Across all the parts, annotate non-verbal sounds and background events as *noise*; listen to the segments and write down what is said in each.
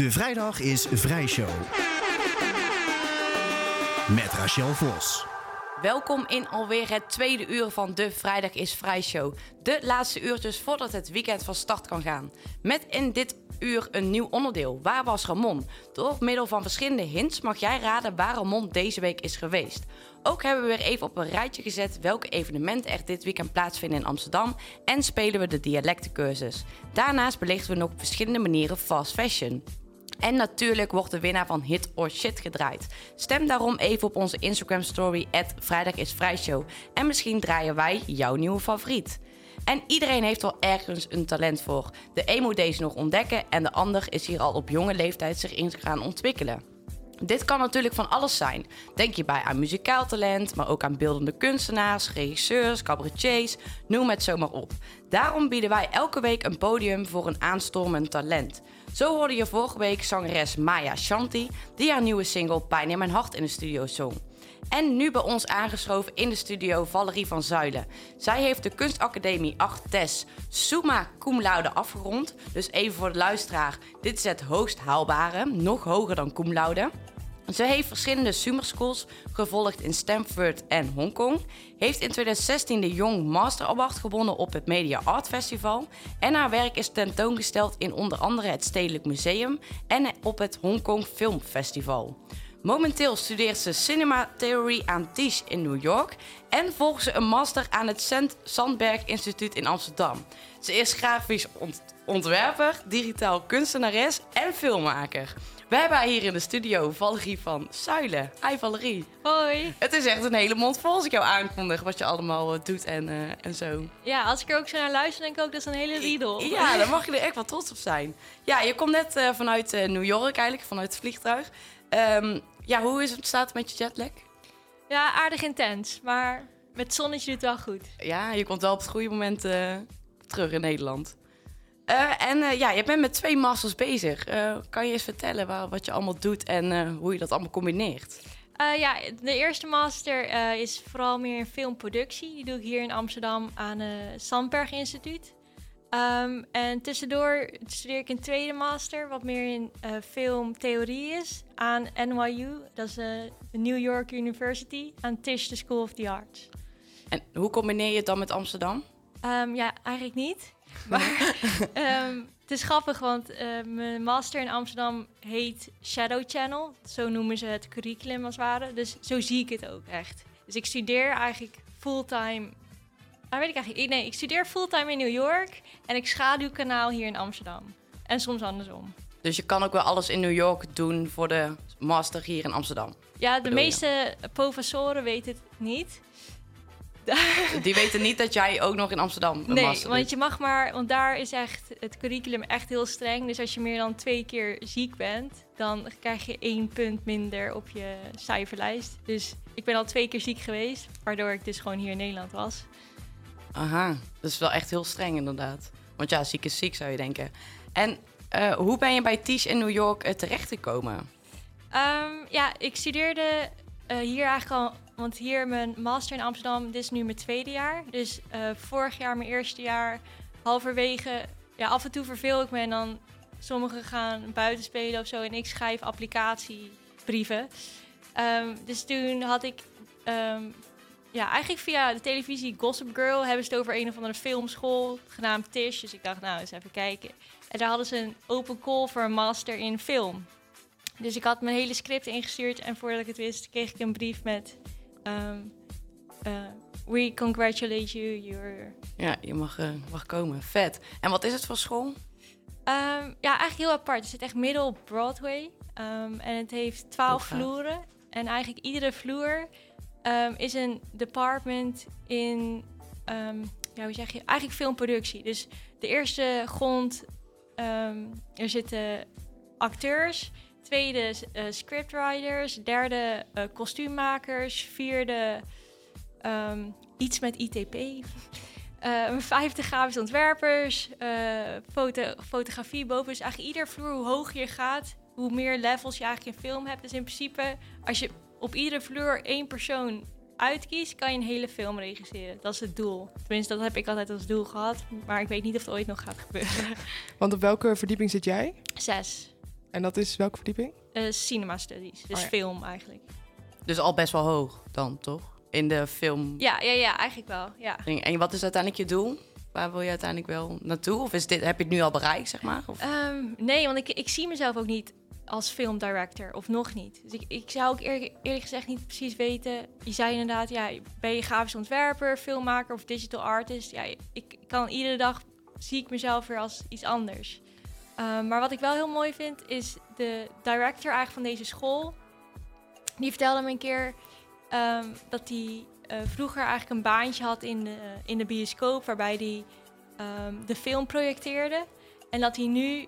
De vrijdag is Vrijshow. Met Rachel Vos. Welkom in alweer het tweede uur van de Vrijdag is Vrijshow. De laatste uurtjes voordat het weekend van start kan gaan. Met in dit uur een nieuw onderdeel. Waar was Ramon? Door middel van verschillende hints mag jij raden waar Ramon deze week is geweest. Ook hebben we weer even op een rijtje gezet welke evenementen er dit weekend plaatsvinden in Amsterdam en spelen we de dialectencursus. Daarnaast belichten we nog op verschillende manieren fast fashion. En natuurlijk wordt de winnaar van Hit or Shit gedraaid. Stem daarom even op onze Instagram story Vrijdag is Vrijshow. En misschien draaien wij jouw nieuwe favoriet. En iedereen heeft wel ergens een talent voor. De een moet deze nog ontdekken en de ander is hier al op jonge leeftijd zich in gaan ontwikkelen. Dit kan natuurlijk van alles zijn. Denk je bij aan muzikaal talent, maar ook aan beeldende kunstenaars, regisseurs, cabaretiers, noem het zomaar op. Daarom bieden wij elke week een podium voor een aanstormend talent. Zo hoorde je vorige week zangeres Maya Shanti, die haar nieuwe single Pijn in mijn hart in de studio zong. En nu bij ons aangeschoven in de studio Valerie van Zuilen. Zij heeft de kunstacademie 8 TES Summa Cum Laude afgerond. Dus even voor de luisteraar, dit is het hoogst haalbare, nog hoger dan Cum Laude. Ze heeft verschillende summer schools gevolgd in Stanford en Hongkong. Heeft in 2016 de Young Master Award gewonnen op het Media Art Festival. En haar werk is tentoongesteld in onder andere het Stedelijk Museum en op het Hongkong Film Festival. Momenteel studeert ze Cinema Theory aan Tisch in New York en volgt ze een master aan het Sandberg Instituut in Amsterdam. Ze is grafisch ontwerper, digitaal kunstenares en filmmaker. We hebben hier in de studio Valerie van Zuilen. Hi Valerie. Hoi. Het is echt een hele mond vol als ik jou aankondig wat je allemaal eh, doet en, uh, en zo. Ja, als ik er ook zo naar luister, denk ik ook dat is een hele riedel. Ja, daar mag je er echt wel trots op zijn. Ja, je komt net uh, vanuit New York eigenlijk, vanuit het vliegtuig. Um, ja, hoe is het, staat het met je jetlag? Ja, aardig intens, maar met zonnetje doet het wel goed. Ja, je komt wel op het goede moment terug in Nederland. Uh, en uh, ja, je bent met twee masters bezig. Uh, kan je eens vertellen waar, wat je allemaal doet en hoe je dat allemaal combineert? ja, de eerste master is vooral meer in filmproductie. Die doe ik hier in Amsterdam aan het Sandberg Instituut. Um, en tussendoor studeer ik een tweede master, wat meer in filmtheorie is, aan NYU. Dat is de New York University, aan Tisch, de School of the Arts. En hoe combineer je het dan met Amsterdam? Um, ja, eigenlijk niet. Maar um, *laughs* het is grappig, want uh, mijn master in Amsterdam heet Shadow Channel. Zo noemen ze het curriculum als het ware. Dus zo zie ik het ook echt. Dus ik studeer eigenlijk fulltime. Ah, weet ik eigenlijk. Nee, ik studeer fulltime in New York en ik schaduw kanaal hier in Amsterdam. En soms andersom. Dus je kan ook wel alles in New York doen voor de master hier in Amsterdam? Ja, de meeste professoren weten het niet. *laughs* Die weten niet dat jij ook nog in Amsterdam een nee, want je mag maar, want daar is echt het curriculum echt heel streng. Dus als je meer dan twee keer ziek bent, dan krijg je één punt minder op je cijferlijst. Dus ik ben al twee keer ziek geweest, waardoor ik dus gewoon hier in Nederland was. Aha, dat is wel echt heel streng inderdaad. Want ja, ziek is ziek zou je denken. En uh, hoe ben je bij Tisch in New York uh, terechtgekomen? Um, ja, ik studeerde uh, hier eigenlijk al want hier mijn master in Amsterdam, dit is nu mijn tweede jaar. Dus uh, vorig jaar mijn eerste jaar, halverwege, ja, af en toe verveel ik me en dan sommigen gaan buiten spelen of zo en ik schrijf applicatiebrieven. Um, dus toen had ik, um, ja, eigenlijk via de televisie Gossip Girl hebben ze het over een of andere filmschool genaamd Tish. Dus ik dacht, nou, eens even kijken. En daar hadden ze een open call voor een master in film. Dus ik had mijn hele script ingestuurd en voordat ik het wist, kreeg ik een brief met Um, uh, we congratulate you. You're... Ja, je mag, uh, mag komen. Vet. En wat is het voor school? Um, ja, eigenlijk heel apart. Het zit echt midden op Broadway. Um, en het heeft twaalf vloeren. En eigenlijk iedere vloer is een department in, ja, hoe zeg je, eigenlijk filmproductie. Dus de eerste grond, er zitten acteurs tweede uh, scriptwriters, derde uh, kostuummakers, vierde um, iets met ITP. Uh, *laughs* vijfde grafisch ontwerpers, foto, fotografie boven. Dus eigenlijk ieder vloer, hoe hoger je gaat, hoe meer levels je eigenlijk in film hebt. Dus in principe, als je op iedere vloer één persoon uitkiest, kan je een hele film regisseren. Dat is het doel. Tenminste, dat heb ik altijd als doel gehad. Maar ik weet niet of het ooit nog gaat gebeuren. *laughs* Want op welke verdieping zit jij? Zes. En dat is welke verdieping? Eh, cinema studies, dus Oh ja. film eigenlijk. Dus al best wel hoog dan, toch? In de film. Ja, ja, ja, eigenlijk wel. Ja. En wat is uiteindelijk je doel? Waar wil je uiteindelijk wel naartoe? Of is dit, heb je het nu al bereikt, zeg maar? Of? Ehm, nee, want ik, ik zie mezelf ook niet als filmdirector, of nog niet. Dus ik, ik zou ook eerlijk, eerlijk gezegd niet precies weten. Je zei inderdaad, ja, ben je grafisch ontwerper, filmmaker of digital artist? Ja, ik, ik kan iedere dag zie ik mezelf weer als iets anders. Ehm, maar wat ik wel heel mooi vind, is de director eigenlijk van deze school. Die vertelde me een keer ehm, dat hij eh, vroeger eigenlijk een baantje had in de, in de bioscoop, waarbij hij ehm, de film projecteerde. En dat hij nu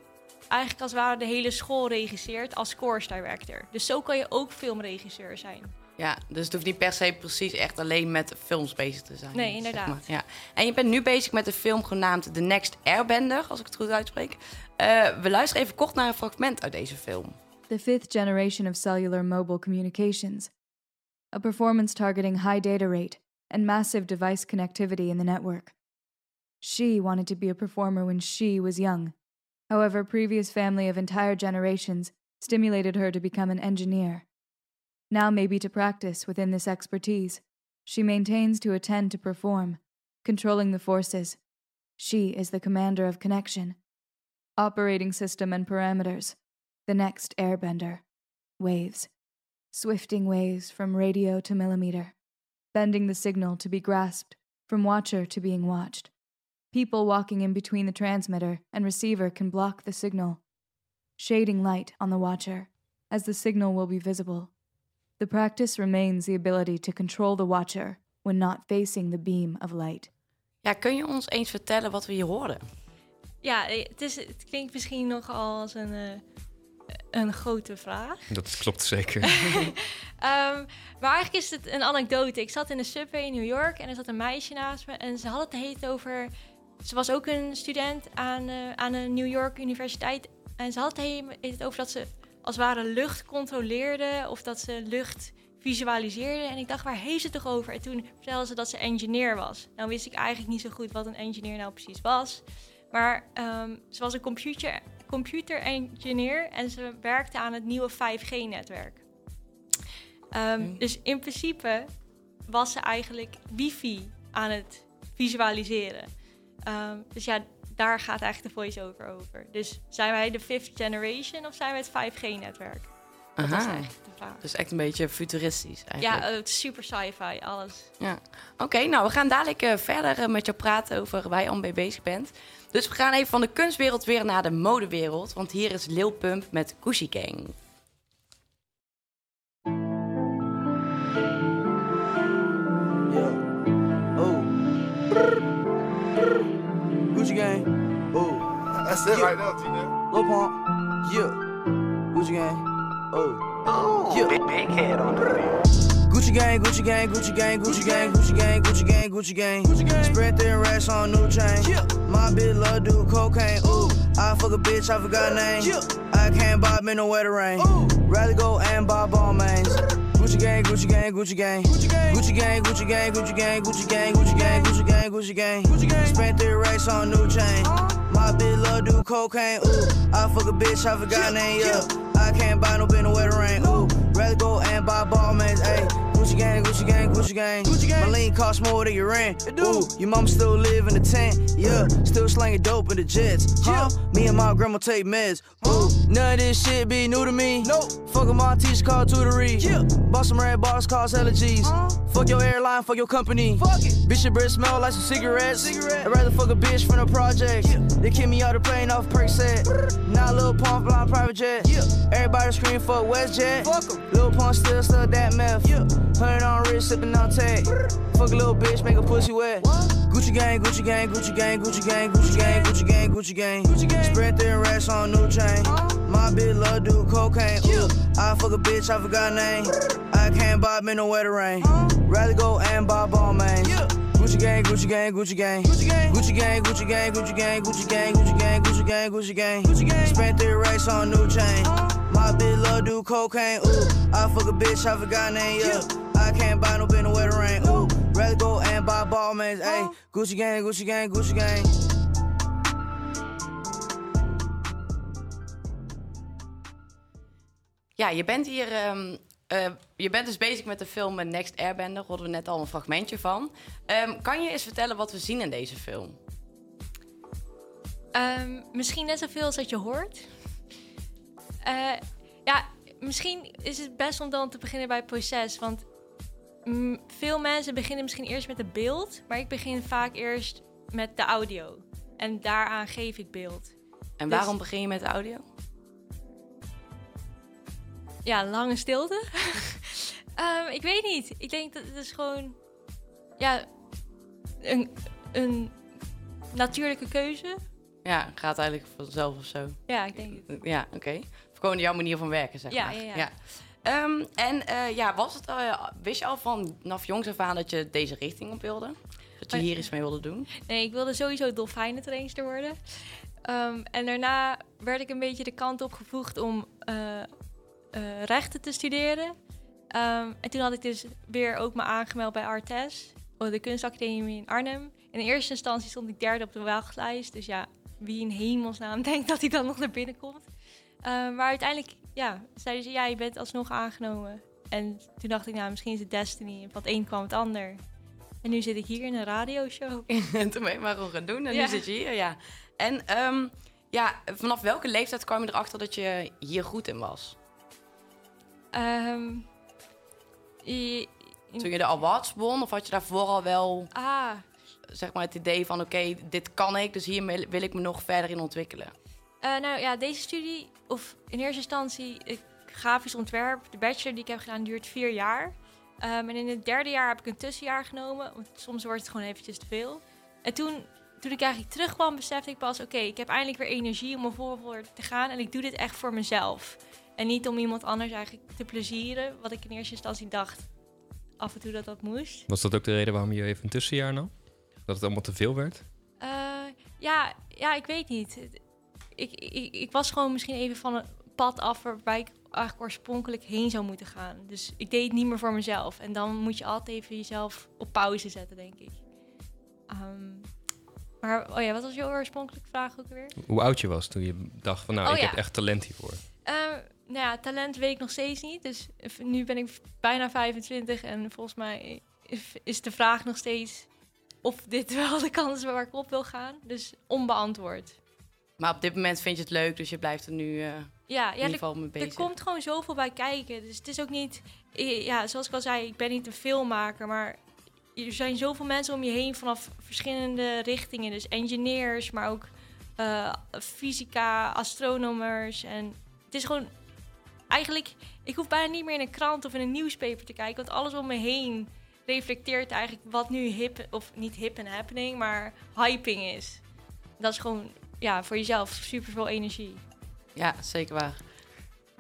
eigenlijk als het ware de hele school regisseert als course director. Dus zo kan je ook filmregisseur zijn. Ja, dus het hoeft niet per se precies echt alleen met films bezig te zijn. Nee, zeg inderdaad. maar. Ja. En je bent nu bezig met een film genaamd The Next Airbender, als ik het goed uitspreek. Eh, we luisteren even kort naar een fragment uit deze film. the fifth generation of cellular mobile communications, a performance targeting high data rate and massive device connectivity in the network. She wanted to be a performer when she was young. However, previous family of entire generations stimulated her to become an engineer. Now, maybe to practice within this expertise, she maintains to attend to perform, controlling the forces. She is the commander of connection, operating system and parameters the next airbender. Waves. Swifting waves from radio to millimeter, bending the signal to be grasped, from watcher to being watched. People walking in between the transmitter and receiver can block the signal, shading light on the watcher, as the signal will be visible. The practice remains the ability to control the watcher when not facing the beam of light. Ja, kun je ons eens vertellen wat we hier hoorden? Ja, eh, het, is, het klinkt misschien nogal als een, eh, een grote vraag. Dat klopt zeker. *laughs* Ehm, maar eigenlijk is het een anekdote. Ik zat in de subway in New York en er zat een meisje naast me. En ze had het heet over... Ze was ook een student aan, eh, aan een New York universiteit. En ze had het heet het over dat ze als het ware lucht controleerde. Of dat ze lucht visualiseerde. En ik dacht, waar heeft ze het toch over? En toen vertelde ze dat ze engineer was. Nou wist ik eigenlijk niet zo goed wat een engineer nou precies was. Maar ehm, ze was een computer, computer engineer en ze werkte aan het nieuwe 5G-netwerk. Ehm. Dus in principe was ze eigenlijk wifi aan het visualiseren. Ehm, dus ja, daar gaat eigenlijk de voice-over over. Dus zijn wij de fifth generation of zijn we het 5G-netwerk? Dat is Aha. eigenlijk de vraag. Dus echt een beetje futuristisch eigenlijk. Ja, eh, het is super sci-fi, alles. Oké, nou, we gaan dadelijk eh, verder eh, met jou praten over waar je al mee bezig bent. Dus we gaan even van de kunstwereld weer naar de modewereld. Want hier is Lil Pump met Gucci Gang. Gucci gang. Oh. That's it Yeah. right there, Tina. Lil Pump. Yeah. Gucci gang. Oh. Oh. Yeah. Big, big head on the Gucci gang, Gucci gang, Gucci gang, Gucci gang, Gucci gang, Gucci gang, Gucci gang. Gucci gang. Spread thin racks on new chain. Yeah. My bitch love do cocaine. Ooh. I fuck a bitch, I forgot name. Yeah. I can't buy me no wetter rain. Ooh. Rather go and buy ball mains. Gucci gang, Gucci gang, Gucci gang. Gucci gang, Gucci gang, Gucci gang, Gucci gang, Gucci gang, Gucci gang, Gucci gang, Gucci gang. Gucci gang. Spent three racks on new chain. Uh-huh. My bitch love do cocaine. Ooh. I fuck a bitch, I forgot name. Yeah. I can't buy no bitch no wetter rain. Ooh. Rather go and buy ball mains. Ayy. Gucci gang, Gucci gang, Gucci gang. Gucci gang. My lean cost more than your rent. Ooh, your mom still live in the tent. Yeah, still slanging dope in the jets. Huh? Me and my grandma take meds. Ooh, none of this shit be new to me. Nope. Fuck with my teacher called tutory. Yeah. Bought some red bars, cause allergies. Fuck your airline, fuck your company. Fuck it. Bitch, your breath smell like some cigarettes. Cigarette. I'd rather fuck a bitch from the project. They kick me out the plane off perk set. Now Lil Pump flying private jet. Yeah. Everybody scream for WestJet. Fuck 'em. Lil Pump still stuck that meth. Yeah. Hundred on wrist, sipping on tech. Fuck a little bitch, make a pussy wet. Gucci gang, Gucci gang, Gucci gang, Gucci gang, Gucci gang, Gucci gang, Gucci gang. Gucci gang. Spread thin racks on new chain. My bitch love do cocaine. Ooh, I fuck a bitch, I forgot name. I can't buy me no wetter rain. Rather go and buy ball mains. Gucci gang, Gucci gang, Gucci gang, Gucci gang, Gucci gang, Gucci gang, Gucci gang, Gucci gang, Gucci gang, Gucci gang, Gucci gang, Gucci gang. Spent three racks on new chain. My bitch love do cocaine. Ooh, I fuck a bitch, I forgot name. Yeah, I can't buy no bitch no wetter rain. Ooh, rather go and buy ball mains. Ayy, Gucci gang, Gucci gang, Gucci gang. ja, je bent hier... ehm, eh, je bent dus bezig met de film Next Airbender. Hoorden we net al een fragmentje van. Ehm, kan je eens vertellen wat we zien in deze film? Ehm, misschien net zoveel als dat je hoort. Eh, ja, misschien is het best om dan te beginnen bij het proces. Want veel mensen beginnen misschien eerst met het beeld. Maar ik begin vaak eerst met de audio. En daaraan geef ik beeld. En Dus- waarom begin je met de audio? Ja, lange stilte. *laughs* Ehm, ik weet niet. Ik denk dat het is gewoon... Ja, een, een natuurlijke keuze. Ja, gaat eigenlijk vanzelf of zo. Ja, ik denk het. Ja, oké. Of gewoon jouw manier van werken, zeg Ja, maar. ja, ja. Ehm, en eh, ja, was het, eh, wist je al van vanaf jongs af aan dat je deze richting op wilde? Dat je hier iets mee wilde doen? Nee, ik wilde sowieso dolfijnentrainster worden. Ehm, en daarna werd ik een beetje de kant op gevoegd om eh, rechten te studeren. Ehm, en toen had ik dus weer ook me aangemeld bij Artes, de kunstacademie in Arnhem. In eerste instantie stond ik derde op de wachtlijst. Dus ja, wie in hemelsnaam *laughs* denkt dat hij dan nog naar binnen komt. Maar uiteindelijk, ja, zeiden ze, ja, je bent alsnog aangenomen. En toen dacht ik, nou, misschien is het destiny. Van het een kwam het ander. En nu zit ik hier in een radioshow. *laughs* en toen ben je maar gewoon gaan doen en Ja. nu zit je hier, ja. En ehm, ja, vanaf welke leeftijd kwam je erachter dat je hier goed in was? Ehm, i- Toen je de awards won, of had je daarvoor al wel ah, zeg maar, het idee van... oké, dit kan ik, dus hier wil ik me nog verder in ontwikkelen? Eh, nou ja, deze studie, of in eerste instantie ik, grafisch ontwerp, de bachelor die ik heb gedaan, duurt vier jaar. Ehm, en in het derde jaar heb ik een tussenjaar genomen, want soms wordt het gewoon eventjes te veel. En toen, toen ik eigenlijk terugkwam, besefte ik pas, oké, ik heb eindelijk weer energie om er voor te gaan. En ik doe dit echt voor mezelf. En niet om iemand anders eigenlijk te plezieren, wat ik in eerste instantie dacht af en toe dat dat moest. Was dat ook de reden waarom je even een tussenjaar nam? Dat het allemaal te veel werd? Eh, ja, ja, ik weet niet. Ik, ik, ik was gewoon misschien even van een pad af waarbij ik eigenlijk oorspronkelijk heen zou moeten gaan. Dus ik deed het niet meer voor mezelf. En dan moet je altijd even jezelf op pauze zetten, denk ik. Ehm, maar, oh ja, wat was je oorspronkelijke vraag ook weer? Hoe oud je was toen je dacht van nou, Oh ik ja. heb echt talent hiervoor. Eh, nou ja, talent weet ik nog steeds niet. Dus nu ben ik bijna 25 en volgens mij is de vraag nog steeds of dit *laughs* wel de kans is waar ik op wil gaan. Dus onbeantwoord. Maar op dit moment vind je het leuk, dus je blijft er nu eh, in Ja, ja ieder er, geval mee er bezig. komt gewoon zoveel bij kijken. Dus het is ook niet... Ja, zoals ik al zei, ik ben niet een filmmaker, maar... Er zijn zoveel mensen om je heen vanaf verschillende richtingen. Dus engineers, maar ook eh, fysica, astronomers. En het is gewoon... Eigenlijk, ik hoef bijna niet meer in een krant of in een nieuwspaper te kijken. Want alles om me heen reflecteert eigenlijk wat nu hip... Of niet hip en happening, maar hyping is. Dat is gewoon, ja, voor jezelf super veel energie. Ja, zeker waar.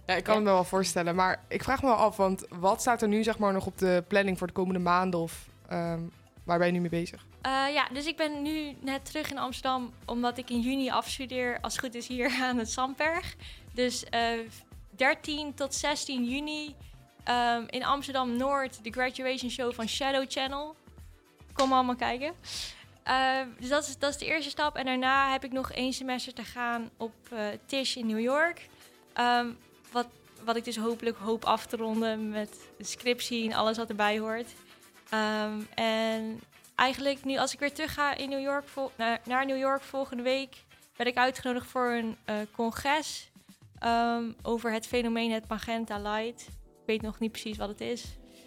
Ja, ik kan Ja. het me wel voorstellen. Maar ik vraag me wel af, want wat staat er nu zeg maar nog op de planning voor de komende maanden? Of ehm, waar ben je nu mee bezig? Eh, ja, dus ik ben nu net terug in Amsterdam, omdat ik in juni afstudeer, als het goed is, hier aan het Zandberg. Dus eh 13 tot 16 juni ehm, in Amsterdam-Noord, de graduation show van Shadow Channel. Kom allemaal kijken. Eh, dus dat is, dat is de eerste stap. En daarna heb ik nog één semester te gaan op eh Tisch in New York. Ehm, wat, wat ik dus hopelijk hoop af te ronden met de scriptie en alles wat erbij hoort. Ehm, en eigenlijk nu als ik weer terug ga in New York naar, naar New York volgende week, ben ik uitgenodigd voor een eh, congres ehm, over het fenomeen het magenta light. Ik weet nog niet precies wat het is.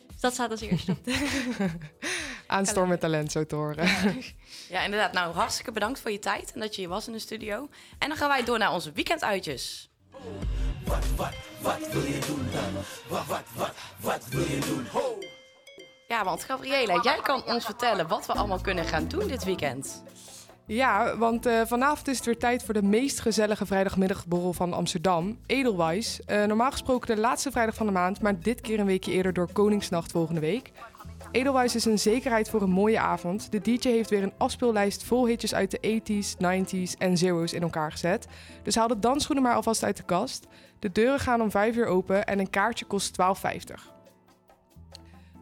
Dus dat staat als eerste op. *laughs* Aanstorm met talent, zo te horen. *laughs* Ja, inderdaad. Nou, hartstikke bedankt voor je tijd en dat je hier was in de studio. En dan gaan wij door naar onze weekenduitjes. Ja, want Gabriela, jij kan ons vertellen wat we allemaal kunnen gaan doen dit weekend. Ja, want eh, vanavond is het weer tijd voor de meest gezellige vrijdagmiddagborrel van Amsterdam, Edelweiss. Eh, normaal gesproken de laatste vrijdag van de maand, maar dit keer een weekje eerder door Koningsnacht volgende week. Edelweiss is een zekerheid voor een mooie avond. De DJ heeft weer een afspeellijst vol hitjes uit de 80s, 90s en zero's in elkaar gezet. Dus haal de dansschoenen maar alvast uit de kast. De deuren gaan om 5 uur open en een kaartje kost 12,50.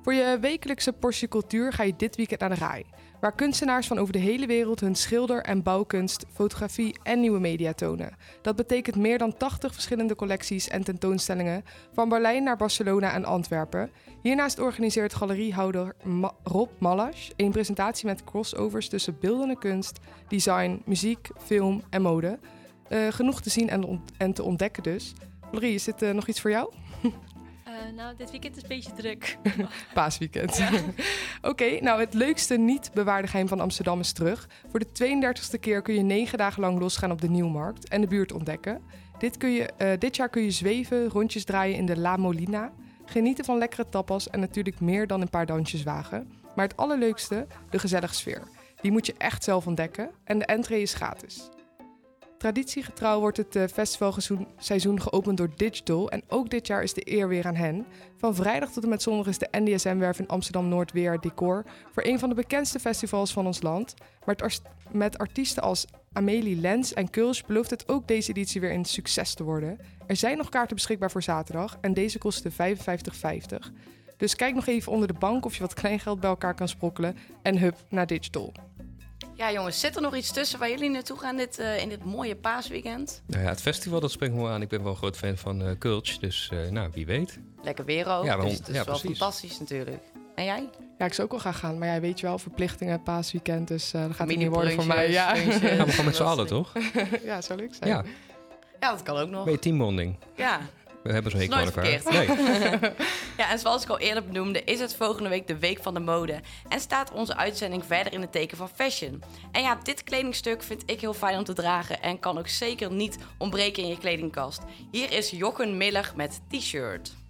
Voor je wekelijkse portie cultuur ga je dit weekend naar de RAI. Waar kunstenaars van over de hele wereld hun schilder- en bouwkunst, fotografie en nieuwe media tonen. Dat betekent meer dan 80 verschillende collecties en tentoonstellingen, van Berlijn naar Barcelona en Antwerpen. Hiernaast organiseert galeriehouder Rob Mallasch een presentatie met crossovers tussen beeldende kunst, design, muziek, film en mode. Eh, genoeg te zien en te ontdekken dus. Valerie, is dit eh, nog iets voor jou? *laughs* Eh, nou, dit weekend is een beetje druk. *laughs* Paasweekend. *laughs* Oké, nou het leukste niet bewaarde geheim van Amsterdam is terug. Voor de 32e keer kun je negen dagen lang losgaan op de Nieuwmarkt en de buurt ontdekken. Dit, kun je, eh, dit jaar kun je zweven, rondjes draaien in de La Molina, genieten van lekkere tapas en natuurlijk meer dan een paar dansjes wagen. Maar het allerleukste, de gezellige sfeer. Die moet je echt zelf ontdekken en de entree is gratis. Traditiegetrouw wordt het eh, festivalseizoen geopend door Digital en ook dit jaar is de eer weer aan hen. Van vrijdag tot en met zondag is de NDSM-werf in Amsterdam-Noord weer decor voor een van de bekendste festivals van ons land. Maar met artiesten als Amelie Lens en Kulsch belooft het ook deze editie weer een succes te worden. Er zijn nog kaarten beschikbaar voor zaterdag en deze kosten 55,50. Dus kijk nog even onder de bank of je wat kleingeld bij elkaar kan sprokkelen en hup naar Digital. Ja, jongens, zit er nog iets tussen waar jullie naartoe gaan dit, eh, in dit mooie paasweekend? Nou ja, het festival dat spreekt me aan. Ik ben wel een groot fan van eh Kulch, dus eh, nou, wie weet. Lekker weer ook. Ja, dus het is ja, wel precies. fantastisch natuurlijk. En jij? Ja, ik zou ook wel graag gaan, maar ja, weet je wel, verplichtingen, paasweekend, dus eh dat gaat het niet worden voor mij. Ja. Gaan we gewoon met z'n allen, *laughs* toch? ja, zou leuk zijn. Ja, Ja, dat kan ook nog. je teambonding. Ja. We hebben zo'n hekel aan elkaar. verkeerd. Nee. *laughs* ja, en zoals ik al eerder benoemde, is het volgende week de Week van de Mode. En staat onze uitzending verder in het teken van fashion. En ja, dit kledingstuk vind ik heel fijn om te dragen en kan ook zeker niet ontbreken in je kledingkast. Hier is Jochen Miller met T-shirt.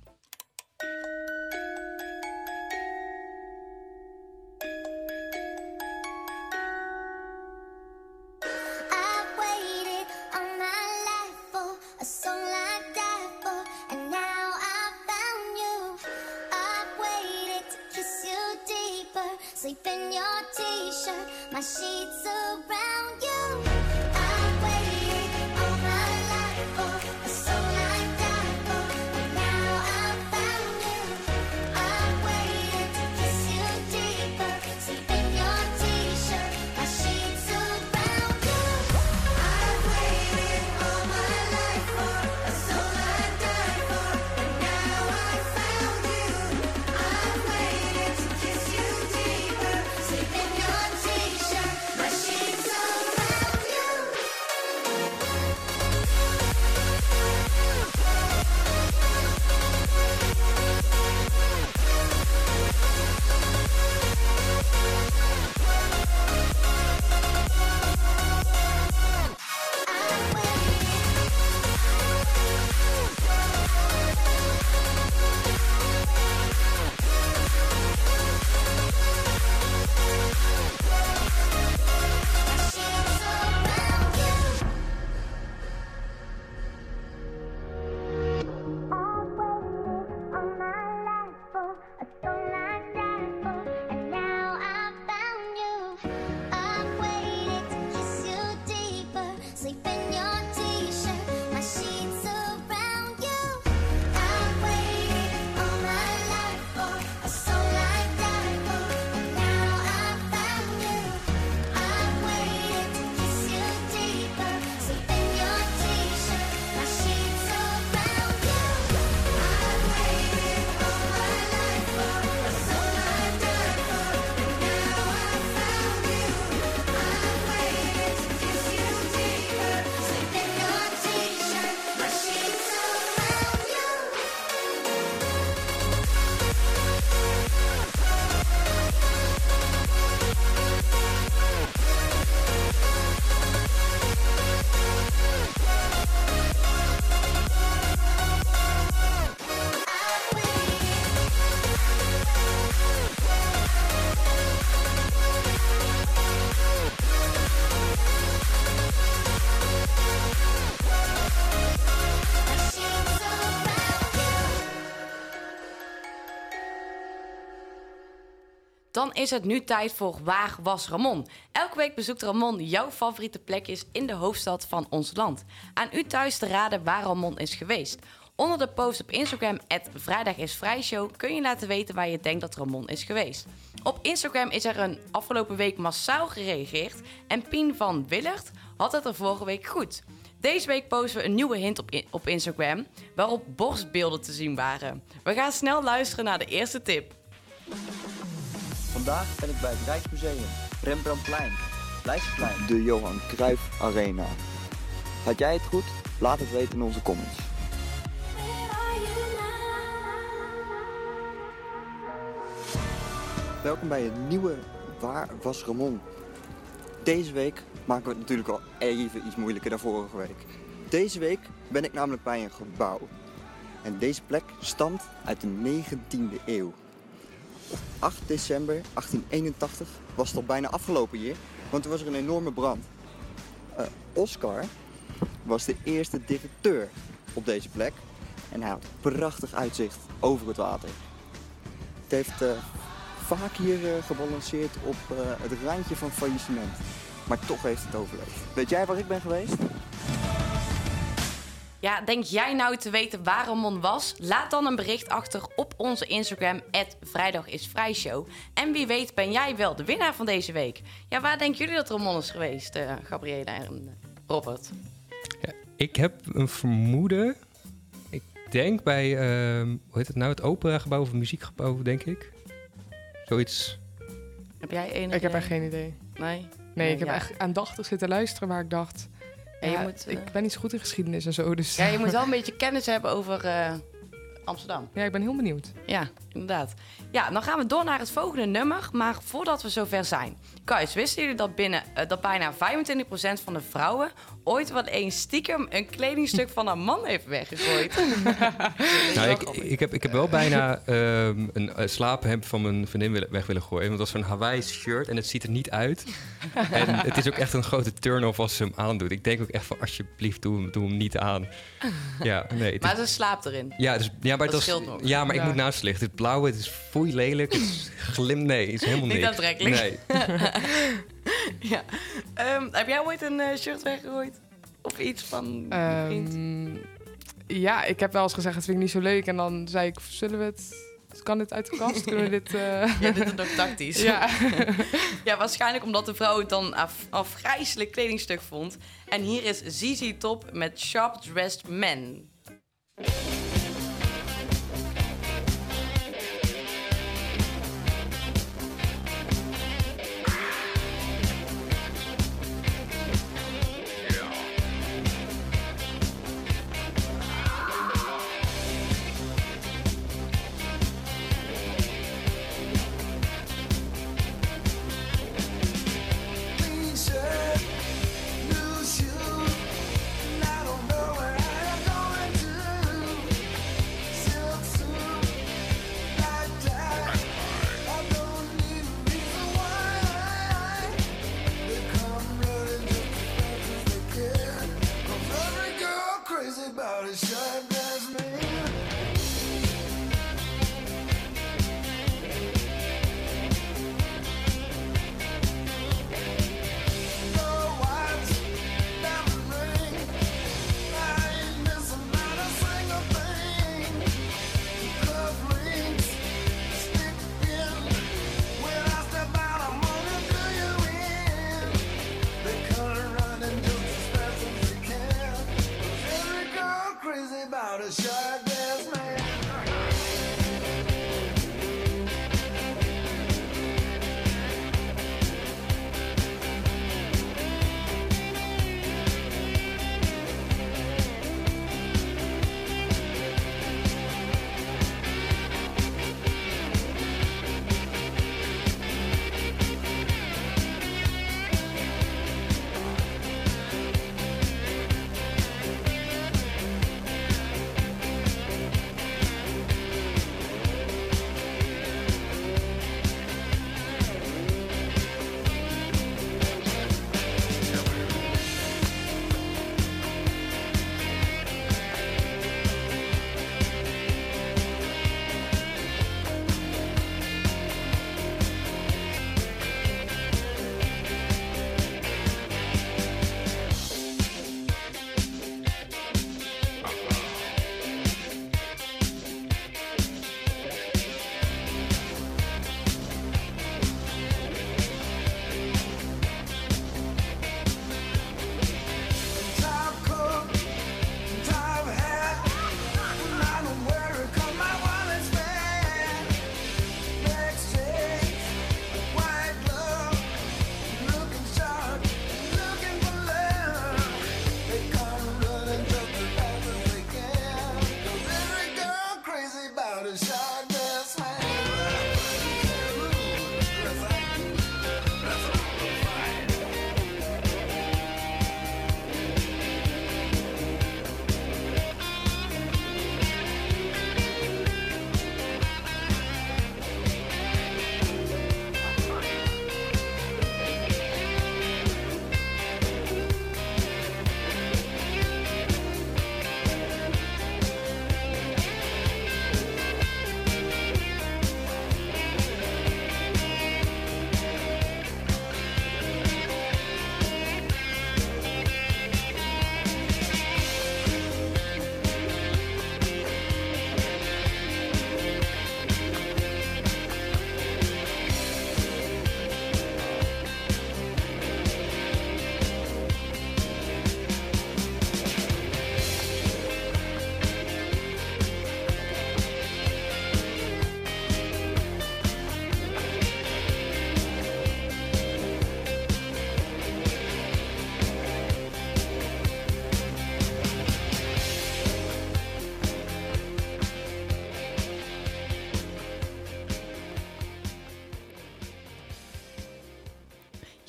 Dan is het nu tijd voor Waar was Ramon? Elke week bezoekt Ramon jouw favoriete plekjes in de hoofdstad van ons land. Aan u thuis te raden waar Ramon is geweest. Onder de post op Instagram, Vrijdag is Vrijshow, kun je laten weten waar je denkt dat Ramon is geweest. Op Instagram is er een afgelopen week massaal gereageerd en Pien van Willert had het er vorige week goed. Deze week posten we een nieuwe hint op, op Instagram waarop borstbeelden te zien waren. We gaan snel luisteren naar de eerste tip. Vandaag ben ik bij het Rijksmuseum, Rembrandtplein, Leidseplein, de Johan Cruijff Arena. Had jij het goed? Laat het weten in onze comments. Welkom bij een nieuwe Waar was Ramon? Deze week maken we het natuurlijk al even iets moeilijker dan vorige week. Deze week ben ik namelijk bij een gebouw. En deze plek stamt uit de 19e eeuw. 8 december 1881 was het al bijna afgelopen hier, want toen was er een enorme brand. Eh, Oscar was de eerste directeur op deze plek en hij had prachtig uitzicht over het water. Het heeft eh, vaak hier eh, gebalanceerd op het randje van faillissement, maar toch heeft het overleefd. Weet jij waar ik ben geweest? Ja, denk jij nou te weten waar Ramon was? Laat dan een bericht achter op onze Instagram, @vrijdagisvrijshow. En wie weet ben jij wel de winnaar van deze week. Ja, waar denken jullie dat Ramon is geweest, Gabriela en eh, Robert? Ik heb een vermoeden. Ik denk bij, ehm, hoe heet het nou? Het operagebouw of het muziekgebouw, denk ik. Zoiets. Heb jij enig Ik heb echt geen idee. Nee? Nee, ik heb ja. echt aandachtig zitten luisteren, maar ik dacht... Ja, je moet, eh, Ik ben niet zo goed in geschiedenis en zo, dus... Ja, je moet wel een beetje kennis hebben over eh, Amsterdam. Ja, ik ben heel benieuwd. Ja, inderdaad. Ja, dan gaan we door naar het volgende nummer. Maar voordat we zover zijn. Guys, wisten jullie dat, binnen, eh, dat bijna 25% van de vrouwen... ooit wel eens stiekem een kledingstuk van een man heeft weggegooid? *laughs* Nou, ik, ik, heb, ik heb wel bijna ehm, een uh, slaaphemd van mijn vriendin willen- weg willen gooien. Want dat was zo'n Hawaii shirt en het ziet er niet uit. *laughs* en het is ook echt een grote turn-off als ze hem aandoet. Ik denk ook echt van, alsjeblieft, doe hem, doe hem niet aan. Ja, nee. het maar is- ze slaapt erin. ja, dus, ja, maar dat is- scheelt nog. Ja, maar ik Ja. moet naast liggen. Het blauwe, het is foei lelijk, het is glim. Nee, het is helemaal Niet niks. aantrekkelijk. Nee. *laughs* Ja. Ehm, heb jij ooit een eh, shirt weggegooid? Of iets van vriend? Ehm, ja, ik heb wel eens gezegd, dat vind ik niet zo leuk. En dan zei ik, zullen we het... Kan dit uit de kast? Kunnen we *laughs* dit... eh, Ja, dit is ook tactisch. *laughs* ja. Ja, waarschijnlijk omdat de vrouw het dan af, afgrijzelijk kledingstuk vond. En hier is ZZ Top met Sharp Dressed Men.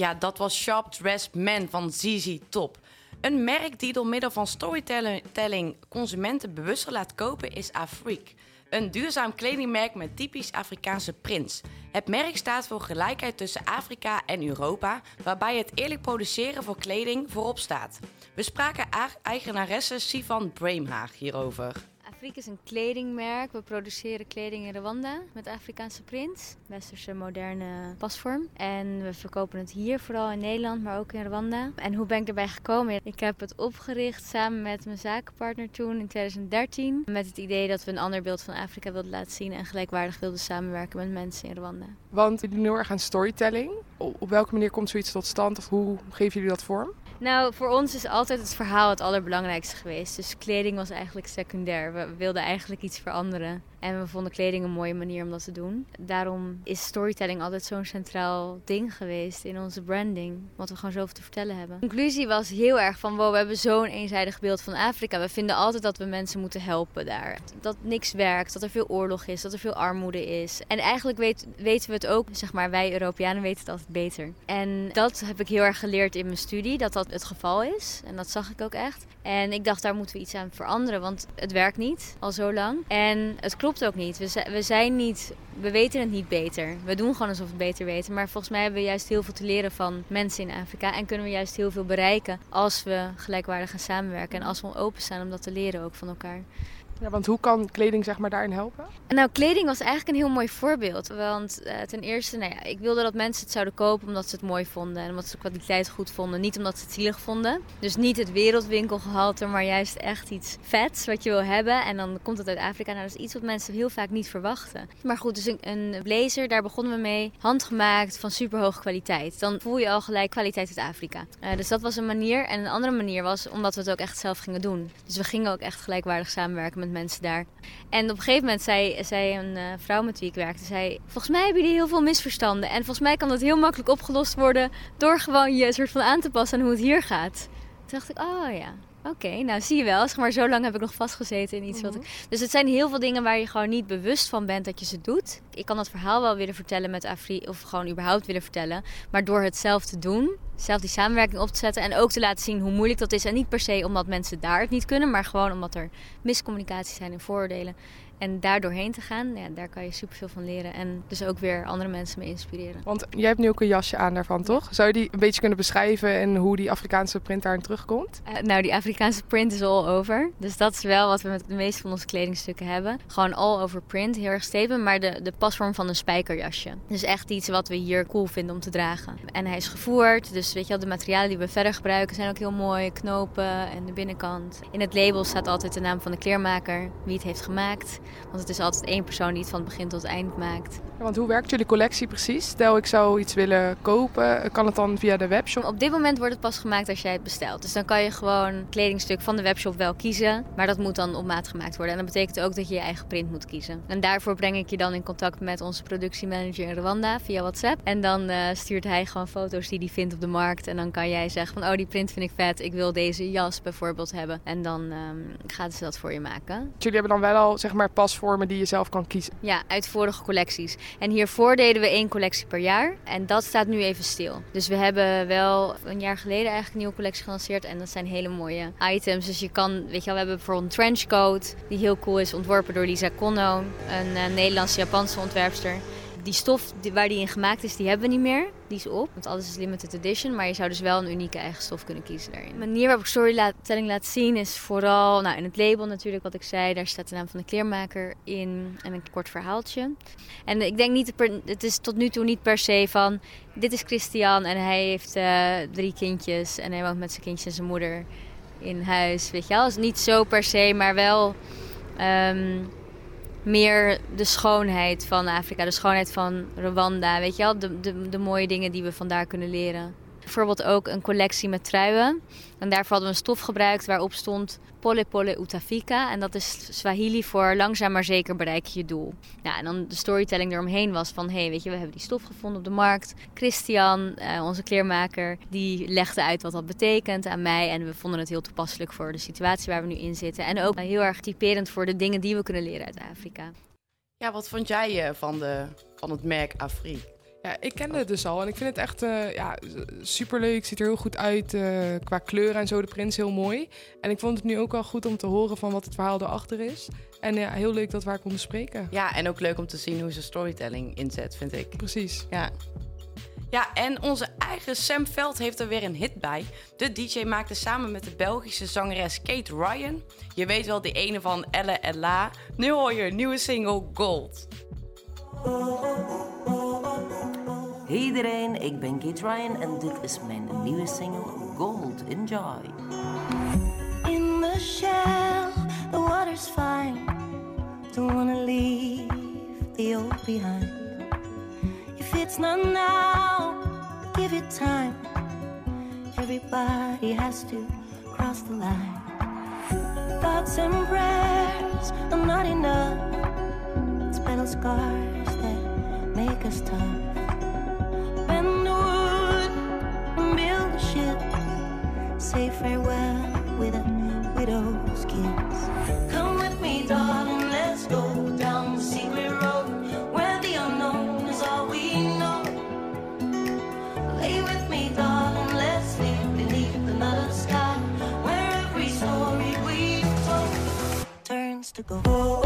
Ja, dat was Sharp Dressed Man van ZZ Top. Een merk die door middel van storytelling consumenten bewuster laat kopen is Afrique. Een duurzaam kledingmerk met typisch Afrikaanse prints. Het merk staat voor gelijkheid tussen Afrika en Europa, waarbij het eerlijk produceren voor kleding voorop staat. We spraken eigenaresse Sivan Braemhaag hierover. Afrique is een kledingmerk. We produceren kleding in Rwanda met Afrikaanse prints. Westerse moderne pasvorm. En we verkopen het hier, vooral in Nederland, maar ook in Rwanda. En hoe ben ik erbij gekomen? Ik heb het opgericht samen met mijn zakenpartner toen in 2013. Met het idee dat we een ander beeld van Afrika wilden laten zien en gelijkwaardig wilden samenwerken met mensen in Rwanda. Want jullie doen heel erg aan storytelling. Op welke manier komt zoiets tot stand of hoe geven jullie dat vorm? Nou, voor ons is altijd het verhaal het allerbelangrijkste geweest. Dus kleding was eigenlijk secundair. We wilden eigenlijk iets veranderen. En we vonden kleding een mooie manier om dat te doen. Daarom is storytelling altijd zo'n centraal ding geweest in onze branding. Wat we gewoon zoveel te vertellen hebben. De conclusie was heel erg van, wow, we hebben zo'n eenzijdig beeld van Afrika. We vinden altijd dat we mensen moeten helpen daar. Dat niks werkt, dat er veel oorlog is, dat er veel armoede is. En eigenlijk weten we het ook, zeg maar, wij Europeanen weten het altijd beter. En dat heb ik heel erg geleerd in mijn studie, dat dat het geval is. En dat zag ik ook echt. En ik dacht, daar moeten we iets aan veranderen, want het werkt niet al zo lang. En het klopt ook niet. We, we zijn niet, we weten het niet beter. We doen gewoon alsof we het beter weten. Maar volgens mij hebben we juist heel veel te leren van mensen in Afrika. En kunnen we juist heel veel bereiken als we gelijkwaardig gaan samenwerken. En als we openstaan om dat te leren ook van elkaar. Ja, want hoe kan kleding zeg maar daarin helpen? Nou, kleding was eigenlijk een heel mooi voorbeeld. Want eh, ten eerste, nou ja, ik wilde dat mensen het zouden kopen omdat ze het mooi vonden. En omdat ze de kwaliteit goed vonden. Niet omdat ze het zielig vonden. Dus niet het wereldwinkelgehalte, maar juist echt iets vets wat je wil hebben. En dan komt het uit Afrika. Nou, dat is iets wat mensen heel vaak niet verwachten. Maar goed, dus een, een blazer, daar begonnen we mee. Handgemaakt, van superhoge kwaliteit. Dan voel je al gelijk kwaliteit uit Afrika. Eh, dus dat was een manier. En een andere manier was omdat we het ook echt zelf gingen doen. Dus we gingen ook echt gelijkwaardig samenwerken met mensen daar. En op een gegeven moment zei, een eh, vrouw met wie ik werkte, zei, volgens mij hebben jullie heel veel misverstanden. En volgens mij kan dat heel makkelijk opgelost worden door gewoon je soort van aan te passen aan hoe het hier gaat. Toen dacht ik, oh ja, oké, nou zie je wel. Zeg maar zo lang heb ik nog vastgezeten in iets wat ik... Dus het zijn heel veel dingen waar je gewoon niet bewust van bent dat je ze doet. Ik kan dat verhaal wel willen vertellen met Afri, of gewoon überhaupt willen vertellen. Maar door het zelf te doen, zelf die samenwerking op te zetten en ook te laten zien hoe moeilijk dat is. En niet per se omdat mensen daar het niet kunnen, maar gewoon omdat er miscommunicaties zijn en vooroordelen. En daar doorheen te gaan, ja, daar kan je superveel van leren. En dus ook weer andere mensen mee inspireren. Want jij hebt nu ook een jasje aan daarvan, toch? Zou je die een beetje kunnen beschrijven en hoe die Afrikaanse print daarin terugkomt? Eh, nou, die Afrikaanse print is all over. Dus dat is wel wat we met de meeste van onze kledingstukken hebben. Gewoon all over print, heel erg stevig, maar de, de pasvorm van een spijkerjasje. Dus echt iets wat we hier cool vinden om te dragen. En hij is gevoerd, dus weet je wel, de materialen die we verder gebruiken zijn ook heel mooi. Knopen en de binnenkant. In het label staat altijd de naam van de kleermaker, wie het heeft gemaakt. Want het is altijd één persoon die het van het begin tot het eind maakt. Ja, want hoe werkt jullie collectie precies? Stel ik zou iets willen kopen, kan het dan via de webshop? Op dit moment wordt het pas gemaakt als jij het bestelt. Dus dan kan je gewoon een kledingstuk van de webshop wel kiezen. Maar dat moet dan op maat gemaakt worden. En dat betekent ook dat je je eigen print moet kiezen. En daarvoor breng ik je dan in contact met onze productiemanager in Rwanda via WhatsApp. En dan eh, stuurt hij gewoon foto's die hij vindt op de markt. En dan kan jij zeggen van oh die print vind ik vet. Ik wil deze jas bijvoorbeeld hebben. En dan ehm, gaan ze dat voor je maken. Jullie hebben dan wel al zeg maar pasvormen die je zelf kan kiezen. Ja, uit vorige collecties. En hiervoor deden we één collectie per jaar. En dat staat nu even stil. Dus we hebben wel een jaar geleden eigenlijk een nieuwe collectie gelanceerd. En dat zijn hele mooie items. Dus je kan, weet je wel, we hebben bijvoorbeeld een trenchcoat. Die heel cool is, ontworpen door Lisa Conno. Een eh, Nederlandse-Japanse ontwerpster. Die stof waar die in gemaakt is, die hebben we niet meer. Die is op, want alles is limited edition. Maar je zou dus wel een unieke eigen stof kunnen kiezen daarin. De manier waarop ik storytelling laat zien is vooral nou, in het label natuurlijk, wat ik zei. Daar staat de naam van de kleermaker in en een kort verhaaltje. En ik denk niet, het is tot nu toe niet per se van... Dit is Christian en hij heeft eh, drie kindjes en hij woont met zijn kindjes en zijn moeder in huis. Weet je wel, is niet zo per se, maar wel... ehm, meer de schoonheid van Afrika, de schoonheid van Rwanda. Weet je wel, de, de, de mooie dingen die we vandaar kunnen leren. Bijvoorbeeld ook een collectie met truien. En daarvoor hadden we een stof gebruikt waarop stond Pole Pole Utafika. En dat is Swahili voor langzaam maar zeker bereik je doel. Ja, en dan de storytelling eromheen was van... hé, hey, weet je, we hebben die stof gevonden op de markt. Christian, eh, onze kleermaker, die legde uit wat dat betekent aan mij. En we vonden het heel toepasselijk voor de situatie waar we nu in zitten. En ook heel erg typerend voor de dingen die we kunnen leren uit Afrika. Ja, wat vond jij eh, van, de, van het merk Afrique? Ja, ik kende het dus al en ik vind het echt eh ja, superleuk. Ziet er heel goed uit eh, qua kleuren en zo. De prins heel mooi. En ik vond het nu ook wel goed om te horen van wat het verhaal erachter is. En ja, heel leuk dat we haar konden spreken. Ja, en ook leuk om te zien hoe ze storytelling inzet, vind ik. Precies. Ja. Ja, en onze eigen Sam Veld heeft er weer een hit bij. De DJ maakte samen met de Belgische zangeres Kate Ryan. Je weet wel, die ene van Elle en La. Nu hoor je een nieuwe single Gold. Hey iedereen, ik ben Kate Ryan en dit is mijn nieuwe single Gold. Enjoy. In the shell, the water's fine. Don't wanna leave the old behind. If it's not now, give it time. Everybody has to cross the line. Thoughts and prayers are not enough. It's battle scars that make us tough. Bend the wood and build a ship. Say farewell with a widow's kiss. Come with me, darling, let's go down the secret road where the unknown is all we know. Lay with me, darling, let's sleep beneath another sky where every story we've told turns to gold.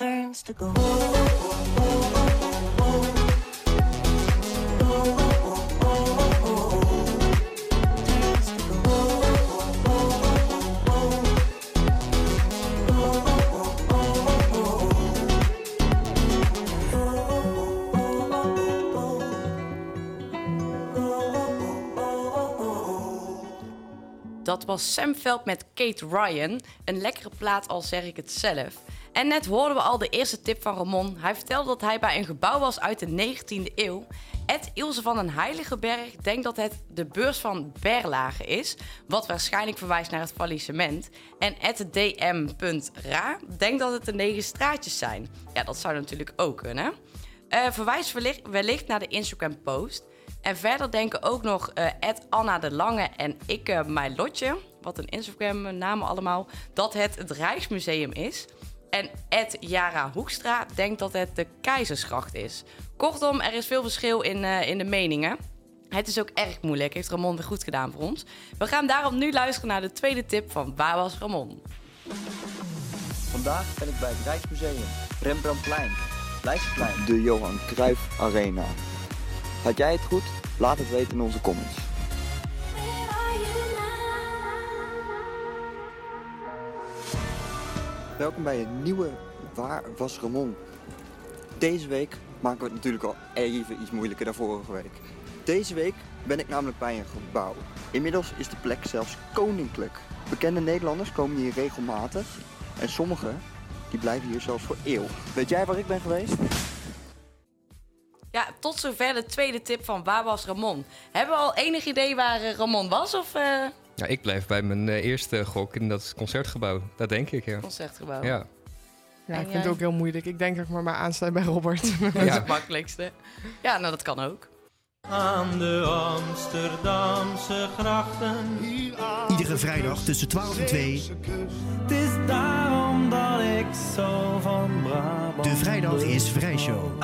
Turns to. Dat was Sam Veld met Kate Ryan. Een lekkere plaat, al zeg ik het zelf. En net hoorden we al de eerste tip van Ramon. Hij vertelde dat hij bij een gebouw was uit de 19e eeuw. Ed Ilse van den Heiligenberg denkt dat het de beurs van Berlage is, wat waarschijnlijk verwijst naar het faillissement. En Ed DM.ra denkt dat het de negen straatjes zijn. Ja, dat zou natuurlijk ook kunnen. Eh verwijs wellicht, naar de Instagram post. En verder denken ook nog Ed Anna de Lange en ik mijn lotje, wat een Instagram namen allemaal, dat het het Rijksmuseum is. En Ed Jara Hoekstra denkt dat het de Keizersgracht is. Kortom, er is veel verschil in, eh, in de meningen. Het is ook erg moeilijk, heeft Ramon weer goed gedaan voor ons. We gaan daarom nu luisteren naar de tweede tip van Waar was Ramon? Vandaag ben ik bij het Rijksmuseum, Rembrandtplein, Leidseplein, de Johan Cruijff Arena. Had jij het goed? Laat het weten in onze comments. Welkom bij een nieuwe Waar was Ramon? Deze week maken we het natuurlijk al even iets moeilijker dan vorige week. Deze week ben ik namelijk bij een gebouw. Inmiddels is de plek zelfs koninklijk. Bekende Nederlanders komen hier regelmatig en sommigen die blijven hier zelfs voor eeuw. Weet jij waar ik ben geweest? Ja, tot zover de tweede tip van Waar was Ramon? Hebben we al enig idee waar eh, Ramon was of eh Ja, ik blijf bij mijn eh, eerste gok in dat concertgebouw. Dat denk ik, ja. concertgebouw? Ja. Ja, En ik vind jij? het ook heel moeilijk. Ik denk dat ik maar maar aansluit bij Robert. *laughs* Dat is het makkelijkste. Ja, nou dat kan ook. Aan de Amsterdamse grachten. Iedere vrijdag tussen 12 en 2. Het is daarom dat ik zo van Brabant. De vrijdag is vrijshow.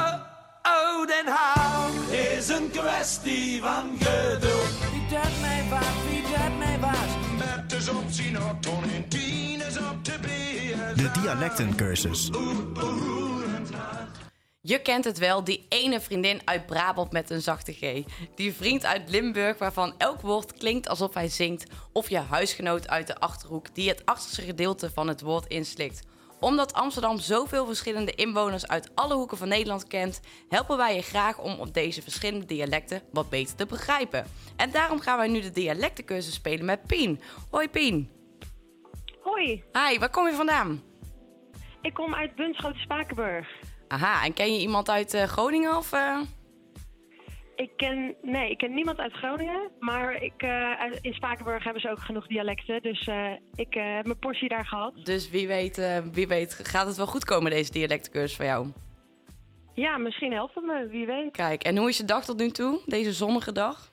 Oh, Den Haag is een kwestie van geduld. Dat mij waard, wie dat mij waard. Met de zon zien op ton en tien is op de beer. De dialectencursus. Je kent het wel, die ene vriendin uit Brabant met een zachte G. Die vriend uit Limburg waarvan elk woord klinkt alsof hij zingt. Of je huisgenoot uit de Achterhoek die het achterste gedeelte van het woord inslikt. Omdat Amsterdam zoveel verschillende inwoners uit alle hoeken van Nederland kent, helpen wij je graag om op deze verschillende dialecten wat beter te begrijpen. En daarom gaan wij nu de dialectencursus spelen met Pien. Hoi Pien. Hoi, Hi, waar kom je vandaan? ik kom uit Bunschoten Spakenburg. Aha, en ken je iemand uit eh, Groningen of... eh? Ik ken, nee, ik ken niemand uit Groningen, maar ik, eh, in Spakenburg hebben ze ook genoeg dialecten. Dus eh, ik eh, heb mijn portie daar gehad. Dus wie weet, wie weet gaat het wel goed komen, deze dialectencursus voor jou. Ja, misschien helpt het me, wie weet. Kijk, en hoe is je dag tot nu toe? Deze zonnige dag?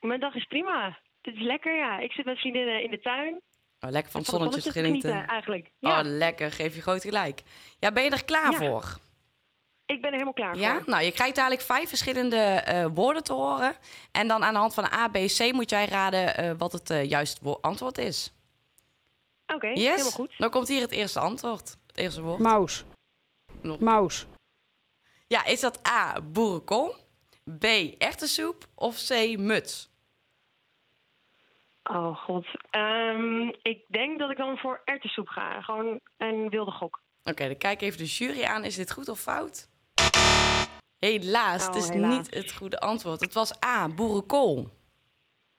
Mijn dag is prima. Het is lekker, ja. Ik zit met vriendinnen in de tuin. Oh, lekker van het Van zonnetje te zonnetje te genieten. genieten, eigenlijk. Ja. Oh, lekker. Geef je groot gelijk. Ja, ben je er klaar Ja. voor? Ik ben er helemaal klaar Ja? voor. Nou, je krijgt dadelijk vijf verschillende eh, woorden te horen. En dan aan de hand van A, B, C moet jij raden eh, wat het eh, juiste wo- antwoord is. Oké, Yes? helemaal goed. Dan komt hier het eerste antwoord. Het eerste woord. Maus. Nog. Maus. Ja, is dat A, boerenkool? B, erwtensoep? Of C, muts? Oh god. Ehm, ik denk dat ik dan voor erwtensoep ga. Gewoon een wilde gok. Oké, dan kijk even de jury aan. Is dit goed of fout? Helaas, het Oh, is helaas. niet het goede antwoord. Het was A, boerenkool.